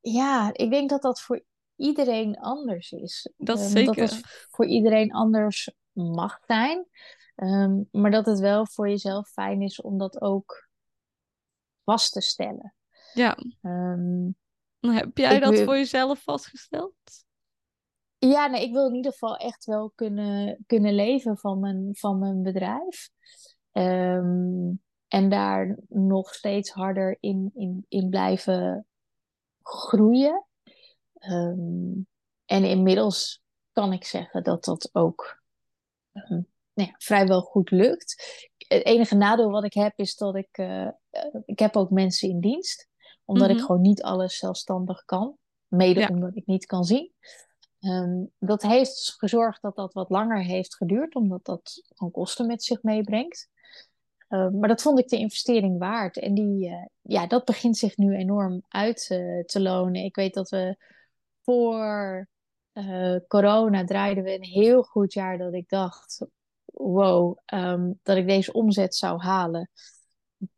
Ja, ik denk dat dat voor iedereen anders is. Dat is zeker. Dat het voor iedereen anders mag zijn. Ehm, maar dat het wel voor jezelf fijn is om dat ook vast te stellen. Ja. Um, Heb jij dat voor jezelf vastgesteld? Ja, nee, ik wil in ieder geval echt wel kunnen, kunnen leven van mijn, van mijn bedrijf. Ehm, en daar nog steeds harder in, in, in blijven groeien. Ehm, en inmiddels kan ik zeggen dat dat ook um, nou ja, vrijwel goed lukt. Het enige nadeel wat ik heb is dat ik, uh, ik heb ook mensen in dienst. Omdat ik mhm. gewoon niet alles zelfstandig kan. Mede omdat ik niet kan zien. Ehm, dat heeft gezorgd dat dat wat langer heeft geduurd, omdat dat gewoon kosten met zich meebrengt. Ehm, maar dat vond ik de investering waard. En die, uh, ja, dat begint zich nu enorm uit uh, te lonen. Ik weet dat we voor uh, corona draaiden we een heel goed jaar dat ik dacht, wow, um, dat ik deze omzet zou halen.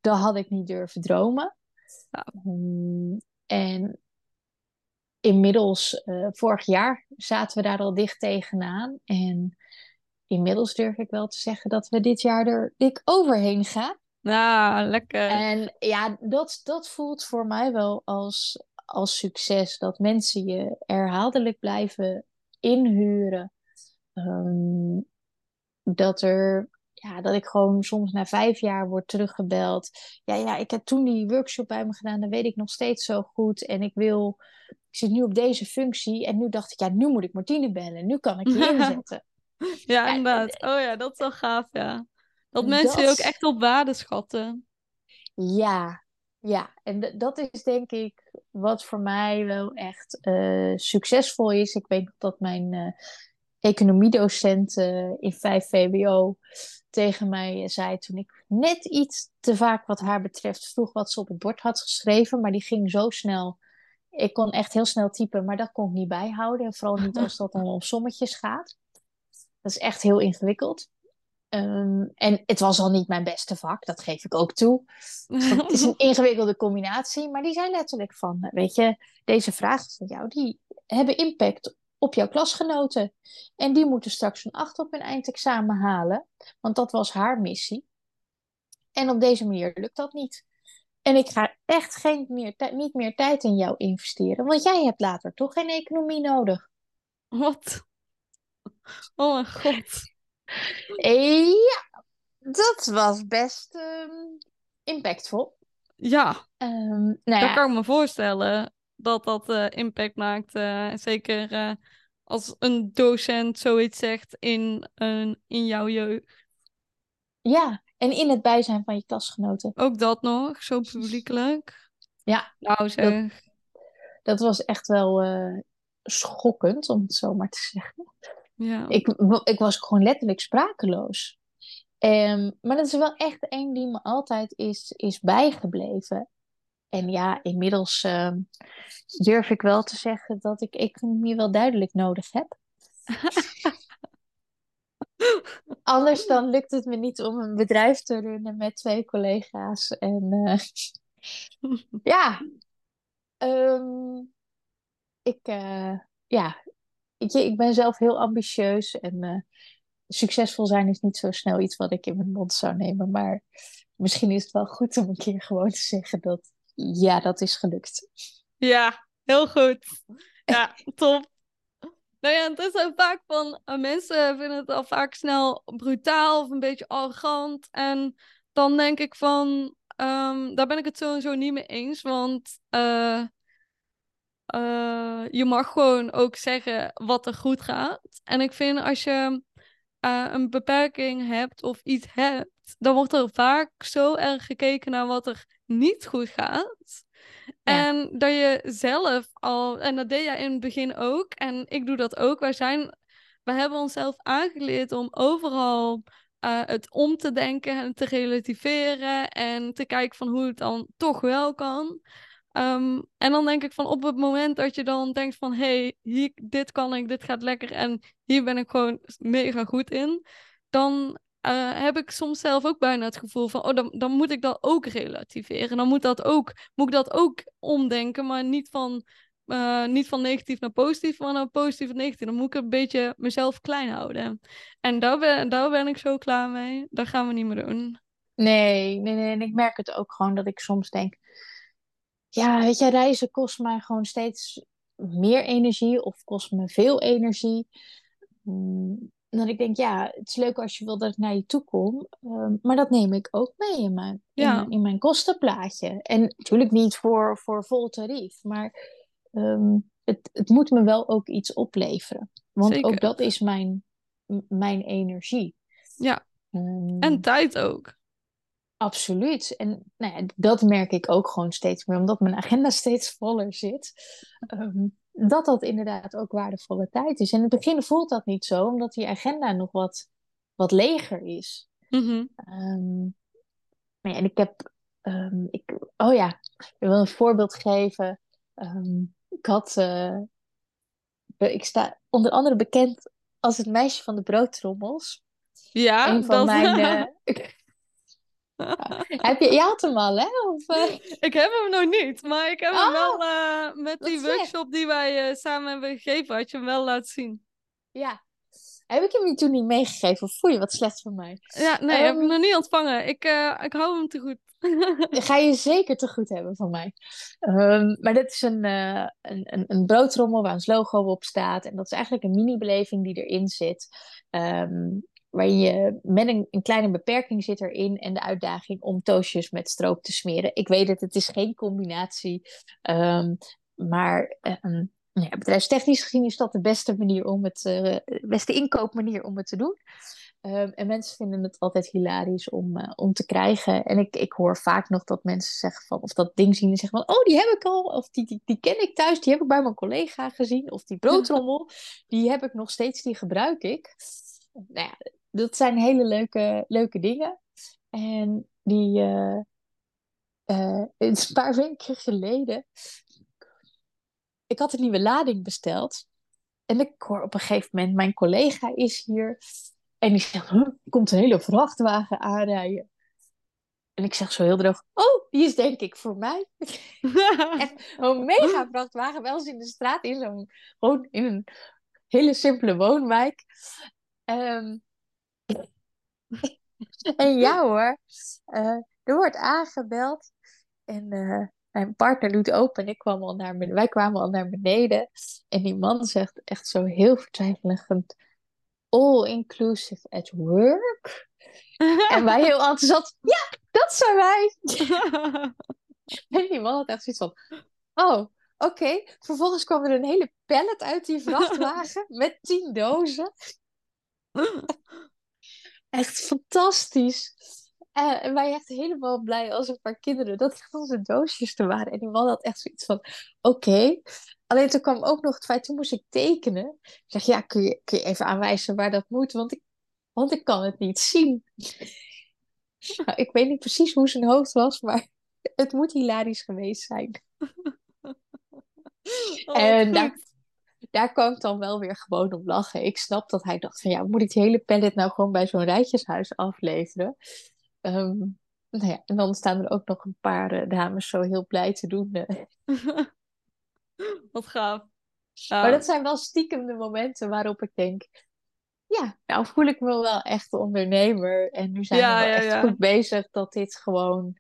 Dat had ik niet durven dromen. en inmiddels, uh, vorig jaar zaten we daar al dicht tegenaan. En inmiddels durf ik wel te zeggen dat we dit jaar er dik overheen gaan. Nou, lekker. En ja, dat, dat voelt voor mij wel als, als succes. Dat mensen je herhaaldelijk blijven inhuren. Um, dat er ja, dat ik gewoon soms na vijf jaar word teruggebeld. Ja, ja, ik heb toen die workshop bij me gedaan, dat weet ik nog steeds zo goed. En ik wil, ik zit nu op deze functie. En nu dacht ik, ja, nu moet ik Martine bellen. Nu kan ik je inzetten. ja, inderdaad. Oh ja, dat is wel gaaf, ja. Dat mensen je ook echt op waarde schatten. Ja, ja. En dat is denk ik wat voor mij wel echt uh, succesvol is. Ik weet dat mijn uh, economiedocent uh, in 5 VWO tegen mij zei toen ik net iets te vaak wat haar betreft vroeg wat ze op het bord had geschreven. Maar die ging zo snel. Ik kon echt heel snel typen, maar dat kon ik niet bijhouden. En vooral niet als dat dan om sommetjes gaat. Dat is echt heel ingewikkeld. Ehm, en het was al niet mijn beste vak, dat geef ik ook toe. het is een ingewikkelde combinatie, maar die zijn letterlijk van, weet je, deze vragen van jou, die hebben impact op jouw klasgenoten. En die moeten straks een 8 op hun eindexamen halen, want dat was haar missie. En op deze manier lukt dat niet. En ik ga echt geen meer niet meer tijd in jou investeren, want jij hebt later toch geen economie nodig. Wat? Oh mijn god. Ja, dat was best um, impactvol. Ja, um, nou dat ja. kan ik me voorstellen dat dat uh, impact maakt. Uh, zeker uh, als een docent zoiets zegt in, een, in jouw jeugd. Ja, en in het bijzijn van je klasgenoten. Ook dat nog, zo publiekelijk. Ja. Nou zeg. Dat, dat was echt wel schokkend, om het zo maar te zeggen. Ja. Ik, ik was gewoon letterlijk sprakeloos. Um, maar dat is wel echt één die me altijd is, is bijgebleven. En ja, inmiddels uh, durf ik wel te zeggen dat ik economie wel duidelijk nodig heb. Anders dan lukt het me niet om een bedrijf te runnen met twee collega's. En uh, ja, um, ik, uh, ja, ik, ik ben zelf heel ambitieus en uh, succesvol zijn is niet zo snel iets wat ik in mijn mond zou nemen. Maar misschien is het wel goed om een keer gewoon te zeggen dat ja, dat is gelukt. Ja, heel goed. Ja, top. Nou ja, het is zo vaak van uh, mensen vinden het al vaak snel brutaal of een beetje arrogant. En dan denk ik van, um, daar ben ik het sowieso niet mee eens. Want uh, uh, je mag gewoon ook zeggen wat er goed gaat. En ik vind als je een beperking hebt of iets hebt, dan wordt er vaak zo erg gekeken naar wat er niet goed gaat. En dat je zelf al, en dat deed jij in het begin ook, en ik doe dat ook. Wij zijn, we hebben onszelf aangeleerd om overal uh, het om te denken en te relativeren en te kijken van hoe het dan toch wel kan. Um, en dan denk ik van op het moment dat je dan denkt van hé, hey, dit kan ik, dit gaat lekker en hier ben ik gewoon mega goed in, dan uh, heb ik soms zelf ook bijna het gevoel van, oh, dan, dan moet ik dat ook relativeren. Dan moet, dat ook, moet ik dat ook omdenken, maar niet van, uh, niet van negatief naar positief, maar naar positief naar negatief. Dan moet ik een beetje mezelf klein houden. En daar ben, daar ben ik zo klaar mee. Dat gaan we niet meer doen. Nee, nee, nee. En ik merk het ook gewoon dat ik soms denk, ja, weet je, reizen kost mij gewoon steeds meer energie of kost me veel energie. Dat ik denk, ja, het is leuk als je wil dat ik naar je toe kom. Ehm, maar dat neem ik ook mee in mijn, in, mijn kostenplaatje. En natuurlijk niet voor, voor vol tarief. Maar ehm, het, het moet me wel ook iets opleveren. Want ook dat is mijn, mijn energie. Ja. Um, en tijd ook. Absoluut. En nou ja, dat merk ik ook gewoon steeds meer, omdat mijn agenda steeds voller zit. Um, dat dat inderdaad ook waardevolle tijd is. En in het begin voelt dat niet zo, omdat die agenda nog wat, wat leger is. Mm en ik heb, um, ik, oh ja, ik wil een voorbeeld geven. Um, ik had, uh, ik sta onder andere bekend als het meisje van de broodtrommels. Ja, een van mijn. Uh, heb je, je had hem al, hè? Of, uh... Ik heb hem nog niet, maar ik heb hem wel oh, uh, met die workshop die wij uh, samen hebben gegeven, had je hem wel laten zien. Ja. Heb ik hem je toen niet meegegeven? Voel je wat slecht van mij? Ja, nee, um... heb hem ehm, nog niet ontvangen. Ik, ik hou hem te goed. ga je zeker te goed hebben van mij. Um, maar dit is een, een, een, een broodrommel waar ons logo op staat. En dat is eigenlijk een mini-beleving die erin zit. Um, waarin je met een, een, kleine beperking zit erin en de uitdaging om toastjes met stroop te smeren. Ik weet het, het is geen combinatie, um, maar um, ja, bedrijfstechnisch gezien is dat de beste manier om het, uh, beste inkoopmanier om het te doen. Um, en mensen vinden het altijd hilarisch om, uh, om te krijgen. En ik, ik hoor vaak nog dat mensen zeggen van, of dat ding zien en zeggen van, oh, die heb ik al, of die, die, die ken ik thuis, die heb ik bij mijn collega gezien, of die broodrommel, die heb ik nog steeds, die gebruik ik. Nou ja, dat zijn hele leuke, leuke dingen. En die uh, uh, een paar weken geleden. Ik had een nieuwe lading besteld. En ik hoor op een gegeven moment, mijn collega is hier. En die zegt, er komt een hele vrachtwagen aanrijden. En ik zeg zo heel droog, oh, die is denk ik voor mij. Echt een mega vrachtwagen, wel eens in de straat, in zo'n, gewoon in een hele simpele woonwijk. Um, en ja hoor, uh, er wordt aangebeld en uh, mijn partner doet open en ik kwam al naar beneden. Wij kwamen al naar beneden en die man zegt echt zo heel vertwijfelend, all inclusive at work. en wij heel enthousiast, ja, dat zijn wij. en die man had echt zoiets van, oh, oké. Vervolgens kwam er een hele pallet uit die vrachtwagen met tien dozen. Echt fantastisch. Uh, en wij echt helemaal blij als een paar kinderen dat het onze doosjes er waren. En die man had echt zoiets van, oké. Alleen toen kwam ook nog het feit, toen moest ik tekenen. Ik zeg, ja, kun je, kun je even aanwijzen waar dat moet? Want ik want ik kan het niet zien. Nou, ik weet niet precies hoe zijn hoofd was, maar het moet hilarisch geweest zijn. Oh, en daar, daar kwam ik dan wel weer gewoon om lachen. Ik snap dat hij dacht van ja, moet ik die hele pallet nou gewoon bij zo'n rijtjeshuis afleveren? Ehm, nou ja, en dan staan er ook nog een paar eh, dames zo heel blij te doen. eh. Wat gaaf. Ja. Maar dat zijn wel stiekem de momenten waarop ik denk, ja, nou voel ik me wel echt ondernemer. En nu zijn Ja, we wel echt goed bezig dat dit gewoon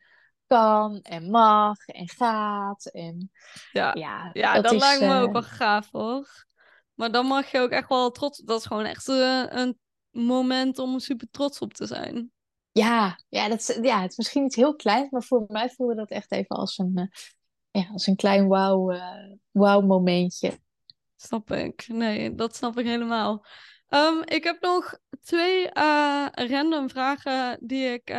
kan en mag en gaat. En ja. ja, Ja, dat dat, is, lijkt me ook eh, wel gaaf hoor. Maar dan mag je ook echt wel trots. Dat is gewoon echt eh, een moment om super trots op te zijn. Ja, ja, dat is, ja, het is misschien iets heel kleins, maar voor mij voelde dat echt even als een, eh, ja, als een klein wauw, wauw momentje. Snap ik. Nee, dat snap ik helemaal. Ehm, ik heb nog twee random vragen die ik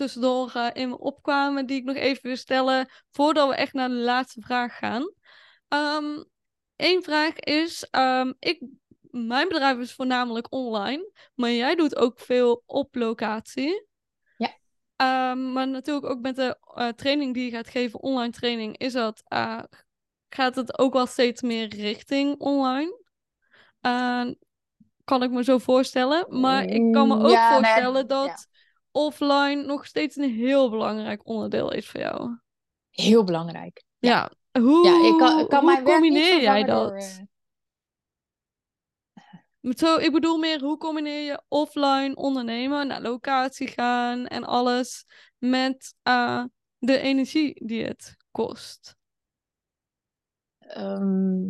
tussendoor eh, in me opkwamen, die ik nog even wil stellen voordat we echt naar de laatste vraag gaan. Eén vraag is, ehm, ik, mijn bedrijf is voornamelijk online, maar jij doet ook veel op locatie. Ja. Ehm, maar natuurlijk ook met de eh, training die je gaat geven, online training, is dat, eh, gaat het ook wel steeds meer richting online. Kan ik me zo voorstellen. Maar ik kan me ook ja, voorstellen dat. Offline nog steeds een heel belangrijk onderdeel is voor jou. Heel belangrijk. Ja. Hoe, Ja, ik kan, kan hoe mijn combineer jij dat? door, Zo, ik bedoel meer, hoe combineer je offline ondernemen, naar locatie gaan en alles met eh, de energie die het kost? ehm,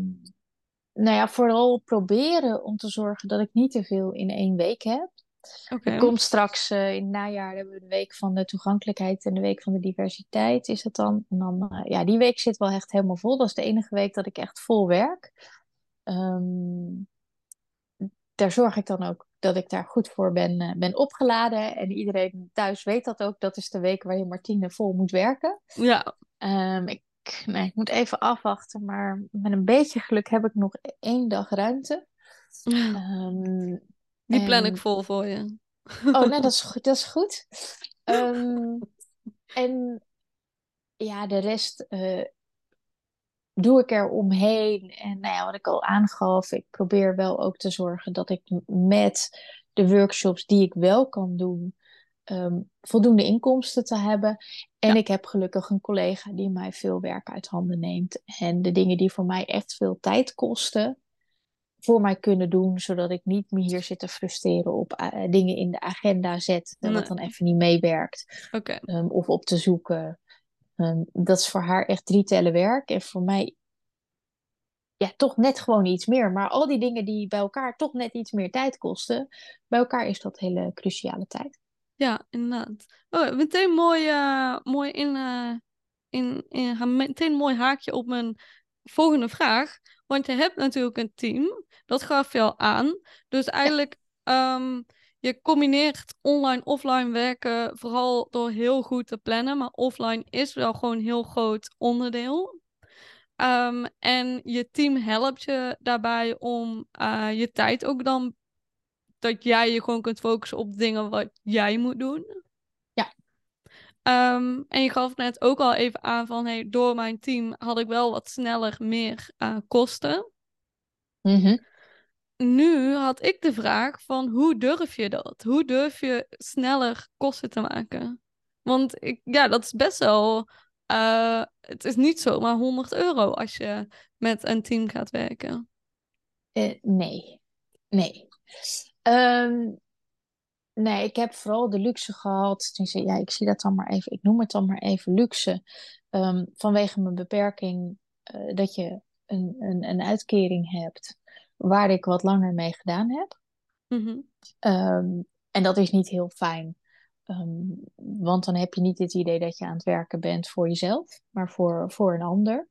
nou ja, vooral proberen om te zorgen dat ik niet te veel in één week heb. Er komt straks eh, in het najaar hebben we de week van de toegankelijkheid en de week van de diversiteit is het dan. En dan, eh, ja, die week zit wel echt helemaal vol. Dat is de enige week dat ik echt vol werk. Ehm, daar zorg ik dan ook dat ik daar goed voor ben, eh, ben opgeladen. En iedereen thuis weet dat ook. Dat is de week waarin Martine vol moet werken. Ja, Ehm, ik, nee, ik moet even afwachten, maar met een beetje geluk heb ik nog één dag ruimte. Ehm, die plan ik vol voor je. Oh, nee, dat is goed. Dat is goed. Ehm, en ja, de rest eh, doe ik er omheen. En nou ja, wat ik al aangaf, ik probeer wel ook te zorgen dat ik met de workshops die ik wel kan doen, ehm, voldoende inkomsten te hebben. En ik heb gelukkig een collega die mij veel werk uit handen neemt. En de dingen die voor mij echt veel tijd kosten, voor mij kunnen doen, zodat ik niet me hier zit te frustreren op eh, dingen in de agenda zetten, Nee. wat dan even niet meewerkt. Ehm, of op te zoeken. Ehm, dat is voor haar echt drie tellen werk. En voor mij, ja, toch net gewoon iets meer. Maar al die dingen die bij elkaar toch net iets meer tijd kosten, bij elkaar is dat hele cruciale tijd. Ja, inderdaad. Oh, meteen mooi, eh, mooi in, eh, in, in, meteen een mooi haakje op mijn volgende vraag. Want je hebt natuurlijk een team, dat gaf je al aan. Dus eigenlijk, ehm, je combineert online, offline werken vooral door heel goed te plannen. Maar offline is wel gewoon een heel groot onderdeel. Ehm, en je team helpt je daarbij om eh, je tijd ook dan dat jij je gewoon kunt focussen op dingen wat jij moet doen. Ehm, en je gaf net ook al even aan van, hey, door mijn team had ik wel wat sneller meer eh, kosten. Mhm. Nu had ik de vraag van, hoe durf je dat? Hoe durf je sneller kosten te maken? Want ik, ja, dat is best wel, eh, het is niet zomaar 100 euro als je met een team gaat werken. Eh, nee, nee. Ehm, nee, ik heb vooral de luxe gehad. tenminste, Ja, ik zie dat dan maar even. Ik noem het dan maar even luxe. ehm, vanwege mijn beperking eh, dat je een, een, een uitkering hebt waar ik wat langer mee gedaan heb. Mhm. Ehm, en dat is niet heel fijn. Ehm, want dan heb je niet het idee dat je aan het werken bent voor jezelf, maar voor, voor een ander.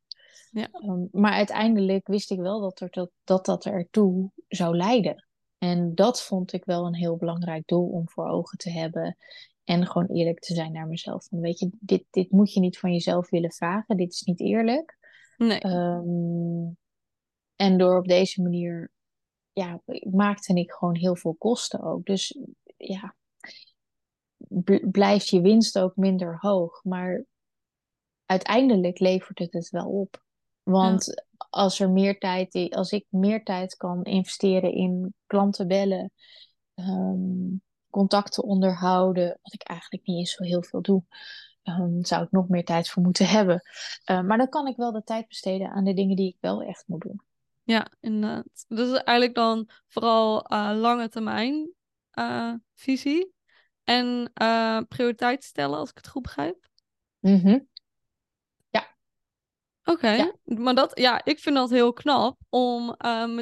Ja. Maar uiteindelijk wist ik wel dat, er, dat, dat dat ertoe zou leiden. En dat vond ik wel een heel belangrijk doel om voor ogen te hebben. En gewoon eerlijk te zijn naar mezelf. Van, weet je, dit, dit moet je niet van jezelf willen vragen. Dit is niet eerlijk. Nee. Ehm, en door op deze manier ja, maakte ik gewoon heel veel kosten ook. Dus ja, blijft je winst ook minder hoog. Maar uiteindelijk levert het het wel op. Want als er meer tijd, als ik meer tijd kan investeren in klanten bellen, ehm, contacten onderhouden, wat ik eigenlijk niet eens zo heel veel doe, um, zou ik nog meer tijd voor moeten hebben. Uh, maar dan kan ik wel de tijd besteden aan de dingen die ik wel echt moet doen. Ja, inderdaad. Dus eigenlijk dan vooral uh, lange termijn uh, visie en uh, prioriteit stellen, als ik het goed begrijp. Mm. Oké, maar dat, ja, ik vind dat heel knap om uh,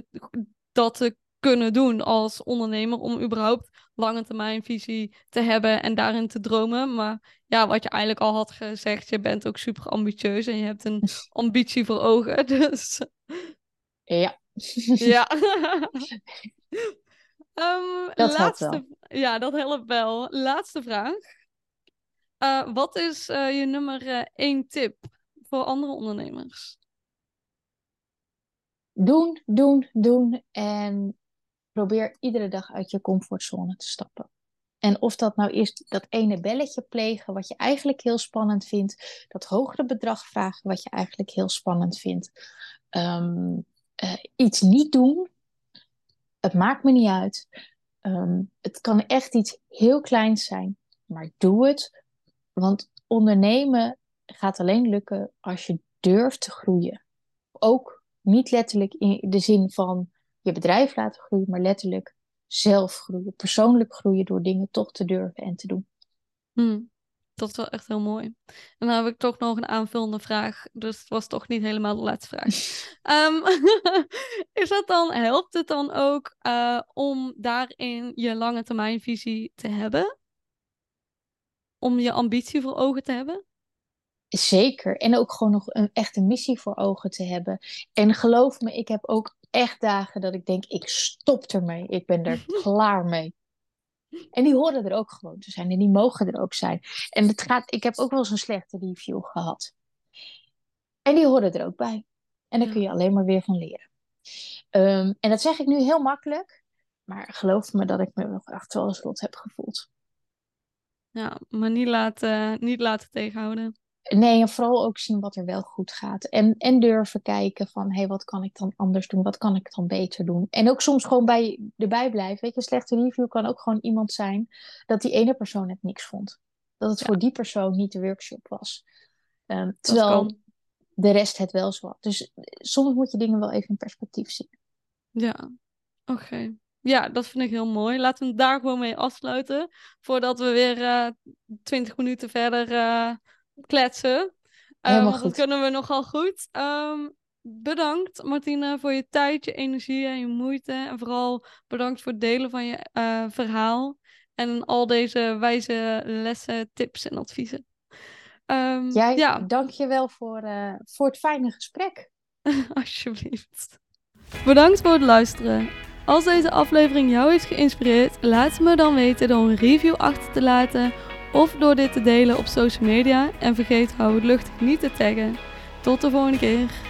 dat te kunnen doen als ondernemer, om überhaupt lange termijn visie te hebben en daarin te dromen. Maar ja, wat je eigenlijk al had gezegd, je bent ook super ambitieus en je hebt een ambitie voor ogen. Dus ja. Ja. um, dat laatste... Ja, dat helpt wel. Laatste vraag. Uh, wat is uh, je nummer uh, één tip voor andere ondernemers? Doen, doen, doen. En probeer iedere dag uit je comfortzone te stappen. En of dat nou is dat ene belletje plegen, wat je eigenlijk heel spannend vindt, dat hogere bedrag vragen, wat je eigenlijk heel spannend vindt. Um, uh, iets niet doen, het maakt me niet uit. Um, het kan echt iets heel kleins zijn, maar doe het. Want ondernemen gaat alleen lukken als je durft te groeien. Ook niet letterlijk in de zin van je bedrijf laten groeien, maar letterlijk zelf groeien, persoonlijk groeien door dingen toch te durven en te doen. Hmm. Dat is wel echt heel mooi. En dan heb ik toch nog een aanvullende vraag. Dus het was toch niet helemaal de laatste vraag. um, is dat dan, helpt het dan ook uh, om daarin je lange termijnvisie te hebben? Om je ambitie voor ogen te hebben? Zeker. En ook gewoon nog een echte missie voor ogen te hebben. En geloof me, ik heb ook echt dagen dat ik denk, ik stop ermee. Ik ben er klaar mee. En die horen er ook gewoon te zijn en die mogen er ook zijn. En het gaat, ik heb ook wel eens een slechte review gehad. En die horen er ook bij. En daar kun je alleen maar weer van leren. Um, en dat zeg ik nu heel makkelijk, maar geloof me dat ik me nog echt wel eens rot heb gevoeld. Ja, maar niet laten, niet laten tegenhouden. Nee, en vooral ook zien wat er wel goed gaat. En, en durven kijken van, hé, hey, wat kan ik dan anders doen? Wat kan ik dan beter doen? En ook soms gewoon bij, erbij blijven. Weet je, een slechte review kan ook gewoon iemand zijn dat die ene persoon het niks vond. Dat het voor die persoon niet de workshop was. Um, terwijl de rest het wel zo had. Dus soms moet je dingen wel even in perspectief zien. Ja, oké. Ja, dat vind ik heel mooi. Laten we daar gewoon mee afsluiten. Voordat we weer uh, twintig minuten verder... Uh, kletsen. Um, want dat kunnen we nogal goed. Um, bedankt Martina voor je tijd, je energie en je moeite. En vooral bedankt voor het delen van je uh, verhaal. En al deze wijze lessen, tips en adviezen. Um, Jij, ja. dank je wel voor, uh, voor het fijne gesprek. Alsjeblieft. Bedankt voor het luisteren. Als deze aflevering jou heeft geïnspireerd, laat me dan weten door een review achter te laten of door dit te delen op social media en vergeet hou het luchtig niet te taggen. Tot de volgende keer.